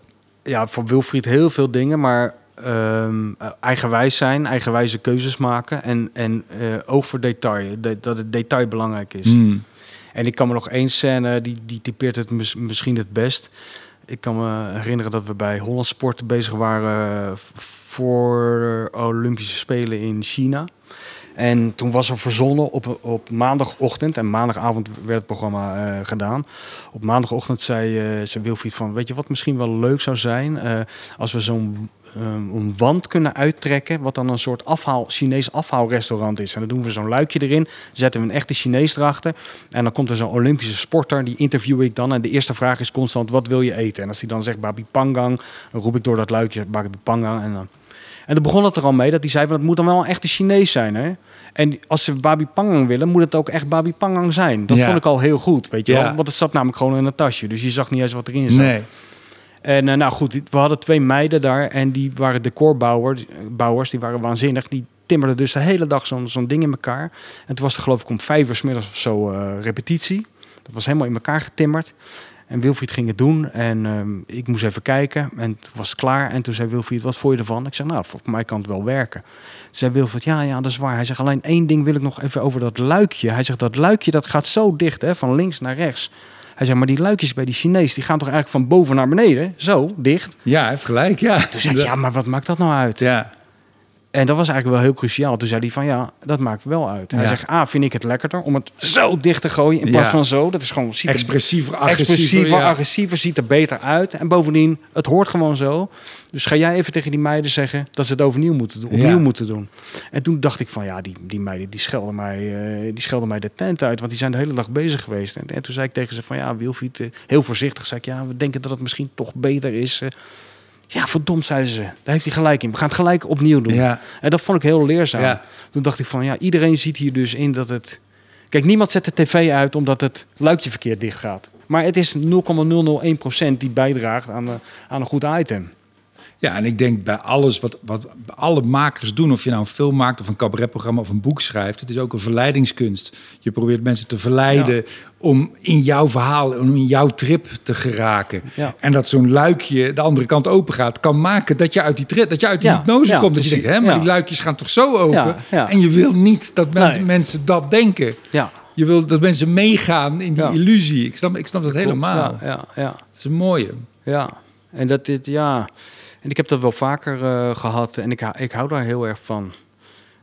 ja, voor Wilfried heel veel dingen, maar ehm, eh, eigenwijs zijn, eigenwijze keuzes maken en, en oog voor detail, de- dat het detail belangrijk is. Hmm. En ik kan me nog één scène, die, die typeert het mis- misschien het best. Ik kan me herinneren dat we bij Holland Sport bezig waren eh, voor Olympische Spelen in China. En toen was er verzonnen op, op maandagochtend, en maandagavond werd het programma eh, gedaan. Op maandagochtend zei, zei Wilfried van, weet je wat misschien wel leuk zou zijn? Als we zo'n eh, een wand kunnen uittrekken, wat dan een soort afhaal, Chinees afhaalrestaurant is. En dan doen we zo'n luikje erin, zetten we een echte Chinees erachter. En dan komt er zo'n Olympische sporter, die interview ik dan. En de eerste vraag is constant, wat wil je eten? En als hij dan zegt babi pangang, dan roep ik door dat luikje babi pangang. En dan... En dan begon het er al mee dat hij zei, van, het moet dan wel een echte Chinees zijn. Hè? En als ze babi pangang willen, moet het ook echt babi pangang zijn. Dat Ja. vond ik al heel goed, weet je Ja. wel. Want het zat namelijk gewoon in een tasje. Dus je zag niet eens wat erin zat. Nee. En eh, nou goed, we hadden twee meiden daar en die waren decorbouwers, bouwers, die waren waanzinnig. Die timmerden dus de hele dag zo'n ding in elkaar. En toen was er geloof ik om vijf uur middags of zo eh, repetitie. Dat was helemaal in elkaar getimmerd. En Wilfried ging het doen en ehm, ik moest even kijken en het was klaar. En toen zei Wilfried, wat vond je ervan? Ik zei, nou, voor mij kan het wel werken. Toen zei Wilfried, ja, ja, dat is waar. Hij zegt, alleen één ding wil ik nog even over dat luikje. Hij zegt, dat luikje dat gaat zo dicht, hè, van links naar rechts. Hij zegt, maar die luikjes bij die Chinees, die gaan toch eigenlijk van boven naar beneden? Zo, dicht. Ja, hij heeft gelijk, ja. Toen zei ik, ja, maar wat maakt dat nou uit? Ja. En dat was eigenlijk wel heel cruciaal. Toen zei hij van, ja, dat maakt wel uit. Hij Ja. zegt, ah, vind ik het lekkerder om het zo dicht te gooien in plaats Ja. van zo. Dat is gewoon, ziet er Expressiever, agressiever. expressiever, ja. agressiever, ziet er beter uit. En bovendien, het hoort gewoon zo. Dus ga jij even tegen die meiden zeggen dat ze het overnieuw moeten doen, opnieuw moeten doen. En toen dacht ik van, ja, die, die meiden die schelden, mij, eh, die schelden mij de tent uit. Want die zijn de hele dag bezig geweest. En, en toen zei ik tegen ze van, ja, Wilfried, eh, heel voorzichtig, zei ik, ja, we denken dat het misschien toch beter is. eh. Ja, verdomd, zeiden ze. Daar heeft hij gelijk in. We gaan het gelijk opnieuw doen. Ja. En dat vond ik heel leerzaam. Ja. Toen dacht ik van ja, iedereen ziet hier dus in dat het. Kijk, niemand zet de tv uit omdat het luikje verkeerd dicht gaat. Maar het is 0,001% die bijdraagt aan, eh, aan een goed item. Ja, en ik denk bij alles wat, wat alle makers doen, of je nou een film maakt of een cabaretprogramma of een boek schrijft, het is ook een verleidingskunst. Je probeert mensen te verleiden om in jouw verhaal, om in jouw trip te geraken. Ja. En dat zo'n luikje de andere kant open gaat, kan maken dat je uit die trip, dat je uit die Ja, hypnose komt. Dat je denkt, hè, maar die luikjes gaan toch zo open? En je wil niet dat men- Nee. mensen dat denken. Ja, Je wil dat mensen meegaan in die illusie. Ik snap, ik snap dat helemaal. Ja, ja, ja, Dat is een mooie. ja. En dat dit, ja. En ik heb dat wel vaker eh, gehad en ik, hou- ik hou daar heel erg van.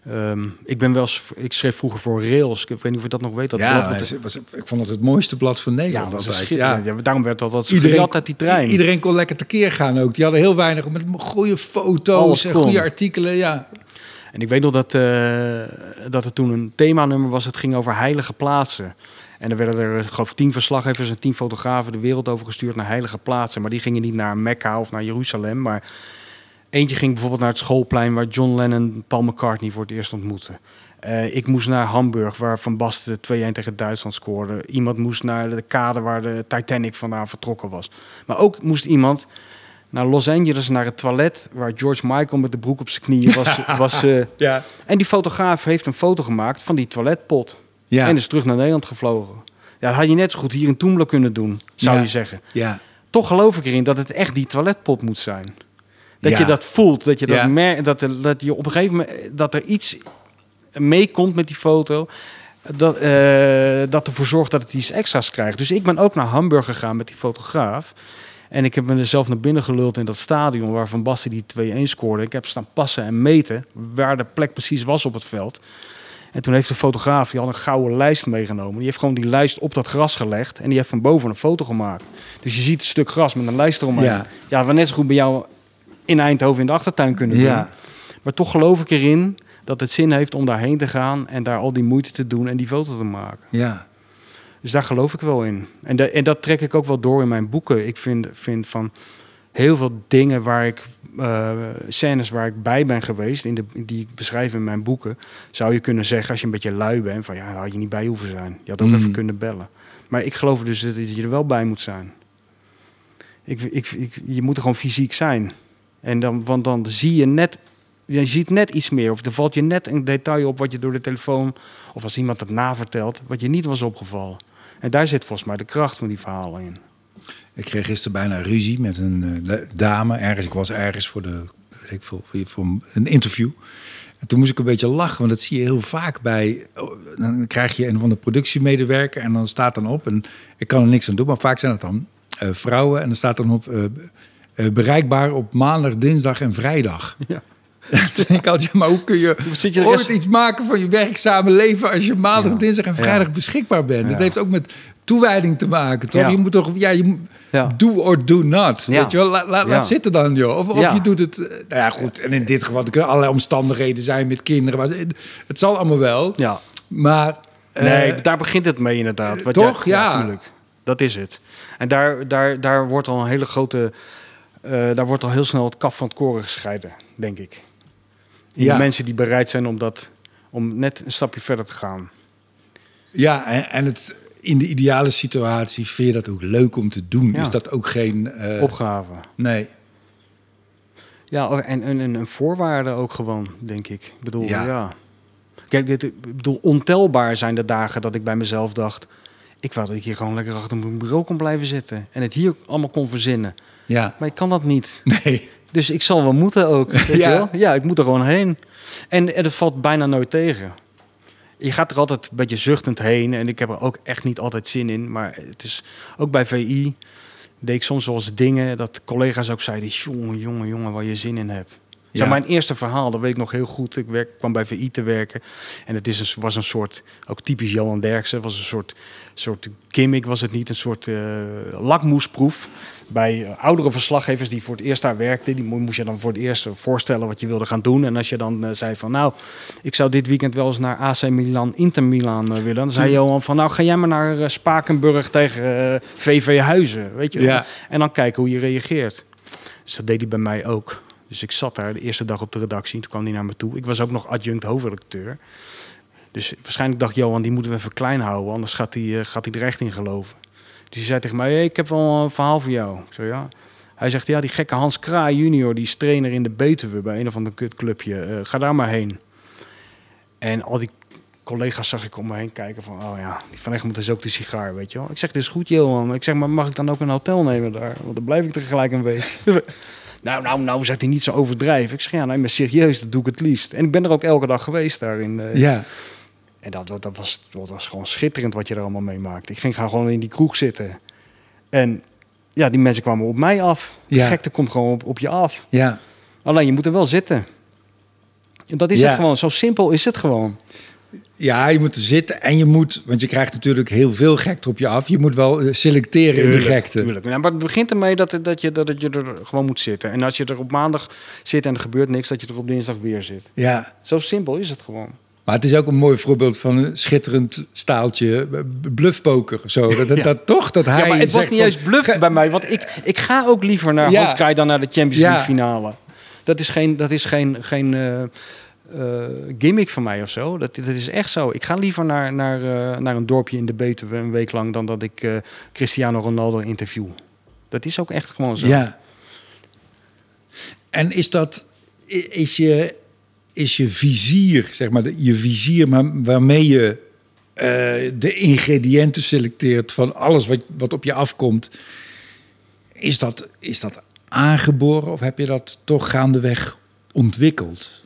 Ehm, ik ben wel eens, ik schreef vroeger voor Rails. Ik weet niet of je dat nog weet. Dat blad ja, het was, ik vond het het mooiste blad van ja, Nederland. dat was altijd. schitterend. Ja. Ja, daarom werd dat dat Iedereen, uit die trein. iedereen kon lekker tekeer gaan ook. Die hadden heel weinig met goede foto's en goede artikelen. Ja. En ik weet nog dat, eh, dat er toen een themanummer was. Het ging over heilige plaatsen. En er werden er, geloof ik, tien verslaggevers en tien fotografen de wereld over gestuurd naar heilige plaatsen. Maar die gingen niet naar Mekka of naar Jeruzalem. Maar eentje ging bijvoorbeeld naar het schoolplein waar John Lennon Paul McCartney voor het eerst ontmoette. Eh, ik moest naar Hamburg, waar Van Basten 2-1 tegen Duitsland scoorde. Iemand moest naar de kade waar de Titanic vandaan vertrokken was. Maar ook moest iemand naar Los Angeles, naar het toilet... waar George Michael met de broek op zijn knieën was... was eh, Ja. en die fotograaf heeft een foto gemaakt van die toiletpot. Ja. En is terug naar Nederland gevlogen. Ja, dat had je net zo goed hier in Toemler kunnen doen, zou Ja. je zeggen. ja. Toch geloof ik erin dat het echt die toiletpot moet zijn. Dat Ja. je dat voelt, dat je dat merkt, dat, er, dat je op een gegeven moment dat er iets meekomt met die foto. Dat, eh, dat ervoor zorgt dat het iets extra's krijgt. Dus ik ben ook naar Hamburg gegaan met die fotograaf. En ik heb me er zelf naar binnen geluld in dat stadion waar Van Basten die 2-1 scoorde. Ik heb staan passen en meten waar de plek precies was op het veld. En toen heeft de fotograaf, die had een gouden lijst meegenomen. Die heeft gewoon die lijst op dat gras gelegd. En die heeft van boven een foto gemaakt. Dus je ziet een stuk gras met een lijst eromheen. Ja. Ja, we net zo goed bij jou in Eindhoven in de achtertuin kunnen doen. Ja. Maar toch geloof ik erin dat het zin heeft om daarheen te gaan... en daar al die moeite te doen en die foto te maken. Ja. Dus daar geloof ik wel in. En, en dat trek ik ook wel door in mijn boeken. Ik vind, vind van heel veel dingen waar ik, eh, scènes waar ik bij ben geweest, in de, die ik beschrijf in mijn boeken, zou je kunnen zeggen als je een beetje lui bent, van ja, daar had je niet bij hoeven zijn. Je had ook Mm. even kunnen bellen. Maar ik geloof dus dat je er wel bij moet zijn. Ik, ik, ik, je moet er gewoon fysiek zijn. En dan, want dan zie je net, je ziet net iets meer. Of er valt je net een detail op wat je door de telefoon, of als iemand het navertelt, wat je niet was opgevallen. En daar zit volgens mij de kracht van die verhalen in. Ik kreeg gisteren bijna ruzie met een eh, dame ergens. Ik was ergens voor, de, weet ik voor, voor een interview. En toen moest ik een beetje lachen, want dat zie je heel vaak bij. oh, Dan krijg je een van de productiemedewerker en dan staat dan op. En ik kan er niks aan doen, maar vaak zijn het dan eh, vrouwen. En dan staat dan op eh, bereikbaar op maandag, dinsdag en vrijdag. Ja. Dan denk ik altijd, maar hoe kun je, Zit je ooit rest- iets maken van je werkzame leven als je maandag, Ja. dinsdag en Ja. vrijdag beschikbaar bent? Dat heeft ook met toewijding te maken, toch? Je moet toch, ja, je do or do not. Weet je wel, La- la- Ja. laat zitten dan, joh. Of, je doet het, eh, nou ja, goed. En in dit geval, er kunnen allerlei omstandigheden zijn met kinderen. Maar het zal allemaal wel. Ja. Maar, eh, Nee, daar begint het mee inderdaad. Wat toch? jij- Ja. tuurlijk. Dat is het. En daar, daar, daar wordt al een hele grote... eh, daar wordt al heel snel het kaf van het koren gescheiden, denk ik. In Ja. de mensen die bereid zijn om, dat, om net een stapje verder te gaan. ja, en, en het, in de ideale situatie vind je dat ook leuk om te doen. Ja. Is dat ook geen... eh, Opgave. Nee. Ja, oh, en, en, en een voorwaarde ook gewoon, denk ik. Ik bedoel, Ja. ja. Kijk, dit, ik bedoel, ontelbaar zijn de dagen dat ik bij mezelf dacht... ik wou dat ik hier gewoon lekker achter mijn bureau kon blijven zitten... en het hier allemaal kon verzinnen. Ja. Maar ik kan dat niet. Nee. Dus ik zal wel moeten ook. Weet Ja. wel? ja, ik moet er gewoon heen. En, en het valt bijna nooit tegen. Je gaat er altijd een beetje zuchtend heen. En ik heb er ook echt niet altijd zin in. Maar het is ook bij VI deed ik soms wel eens dingen dat collega's ook zeiden: jongen, jongen, jongen, waar je zin in hebt. Ja. Mijn eerste verhaal, dat weet ik nog heel goed. Ik werk, kwam bij VI te werken. En het is een, was een soort, ook typisch Johan Derksen, was een soort, soort gimmick, was het niet. Een soort eh, lakmoesproef bij eh, oudere verslaggevers die voor het eerst daar werkten. Die mo- moest je dan voor het eerst voorstellen wat je wilde gaan doen. En als je dan eh, zei van, nou, ik zou dit weekend wel eens naar AC Milan, Inter Milan willen. Dan zei Johan van, nou, ga jij maar naar Spakenburg tegen VV Huizen, weet je. Ja. En dan kijken hoe je reageert. Dus dat deed hij bij mij ook. Dus ik zat daar de eerste dag op de redactie. Toen kwam hij naar me toe. Ik was ook nog adjunct hoofdredacteur. Dus waarschijnlijk dacht Johan, die moeten we even klein houden. Anders gaat hij, eh, gaat er echt in geloven. Dus hij zei tegen mij, hey, ik heb wel een verhaal voor jou. Ik zei, ja. Hij zegt, ja, die gekke Hans Kraai junior, die is trainer in de Betuwe bij een of ander kutclubje. Eh, ga daar maar heen. En al die collega's zag ik om me heen kijken van, oh ja, die van Egmond is ook de sigaar, weet je wel. Ik zeg, dit is goed, Johan. Ik zeg, maar mag ik dan ook een hotel nemen daar? Want dan blijf ik er gelijk een week. nou, nou, nou, zegt hij niet zo overdrijven. Ik zeg, ja, nee, maar serieus, dat doe ik het liefst. En ik ben er ook elke dag geweest daar in, eh, Ja. en dat, dat, was, dat was gewoon schitterend wat je er allemaal meemaakt. Ik ging gewoon in die kroeg zitten. En ja, die mensen kwamen op mij af. De Ja. gekte komt gewoon op, op je af. Ja. Alleen je moet er wel zitten. En dat is Ja. het gewoon. Zo simpel is het gewoon. Ja, je moet er zitten en je moet, want je krijgt natuurlijk heel veel gekte op je af. Je moet wel eh, selecteren in de gekte. Tuurlijk. Maar het begint ermee dat, dat, je, dat je er gewoon moet zitten. En als je er op maandag zit en er gebeurt niks, dat je er op dinsdag weer zit. Ja, Zo simpel is het gewoon. maar het is ook een mooi voorbeeld van een schitterend staaltje eh, bluffpoker. Zo. Dat, dat, Ja. dat toch, dat hij ja, maar het was niet juist bluff ga- bij mij. Want ik, ik ga ook liever naar Ja. Hans dan naar de Champions. League finale. Dat is geen, dat is geen, geen eh, eh, gimmick van mij of zo. Dat, dat is echt zo. Ik ga liever naar, naar, eh, naar een dorpje in de Betuwe een week lang... dan dat ik eh, Cristiano Ronaldo interview. Dat is ook echt gewoon zo. Ja. En is dat, is je, is je vizier, zeg maar, je vizier waarmee je de ingrediënten selecteert van alles wat, wat op je afkomt, is dat, is dat aangeboren of heb je dat toch gaandeweg ontwikkeld?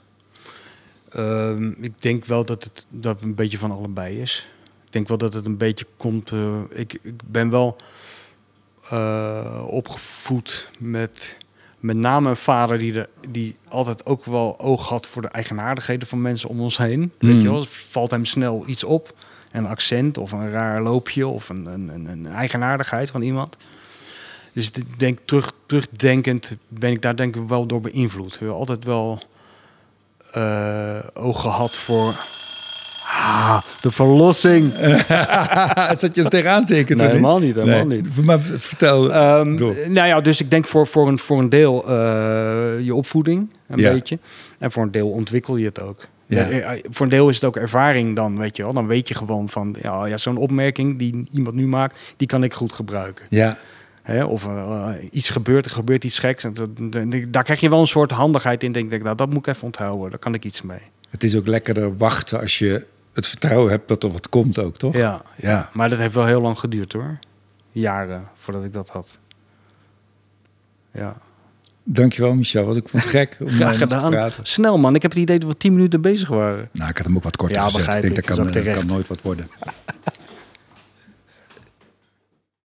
Ehm, ik denk wel dat het dat een beetje van allebei is. Ik denk wel dat het een beetje komt. eh, ik, ik ben wel eh, opgevoed met met name een vader die, de, die altijd ook wel oog had voor de eigenaardigheden van mensen om ons heen. Weet Mm. je wel, valt hem snel iets op. Een accent of een raar loopje of een, een, een, eigenaardigheid van iemand. Dus ik denk, terug, terugdenkend ben ik daar denk ik wel door beïnvloed. We altijd wel oog gehad voor ah, de verlossing. Zat je er tegenaan tekenen? Nee, helemaal niet, helemaal niet. Maar vertel door. nou ja, dus ik denk voor, voor, een, voor een deel eh, je opvoeding, een Ja. beetje. En voor een deel ontwikkel je het ook. Ja. Eh, eh, voor een deel is het ook ervaring dan, weet je wel. Dan weet je gewoon van, ja, ja zo'n opmerking die iemand nu maakt, die kan ik goed gebruiken. Ja, Hè? Of eh, iets gebeurt, er gebeurt iets geks. En dat, dat- daar krijg je wel een soort handigheid in. Denk ik, nou, dat moet ik even onthouden. Daar kan ik iets mee. het is ook lekkerder wachten als je het vertrouwen hebt dat er wat komt ook, toch? Ja, Ja. maar dat heeft wel heel lang geduurd hoor. Jaren voordat ik dat had. Ja. Dankjewel, Michel. Want ik vond het gek om Graag je te gedaan. praten. Snel man, ik heb het idee dat we tien minuten bezig waren. Nou, ik had hem ook wat korter Ja, gezet. Ik denk dat kan, dat kan nooit wat worden.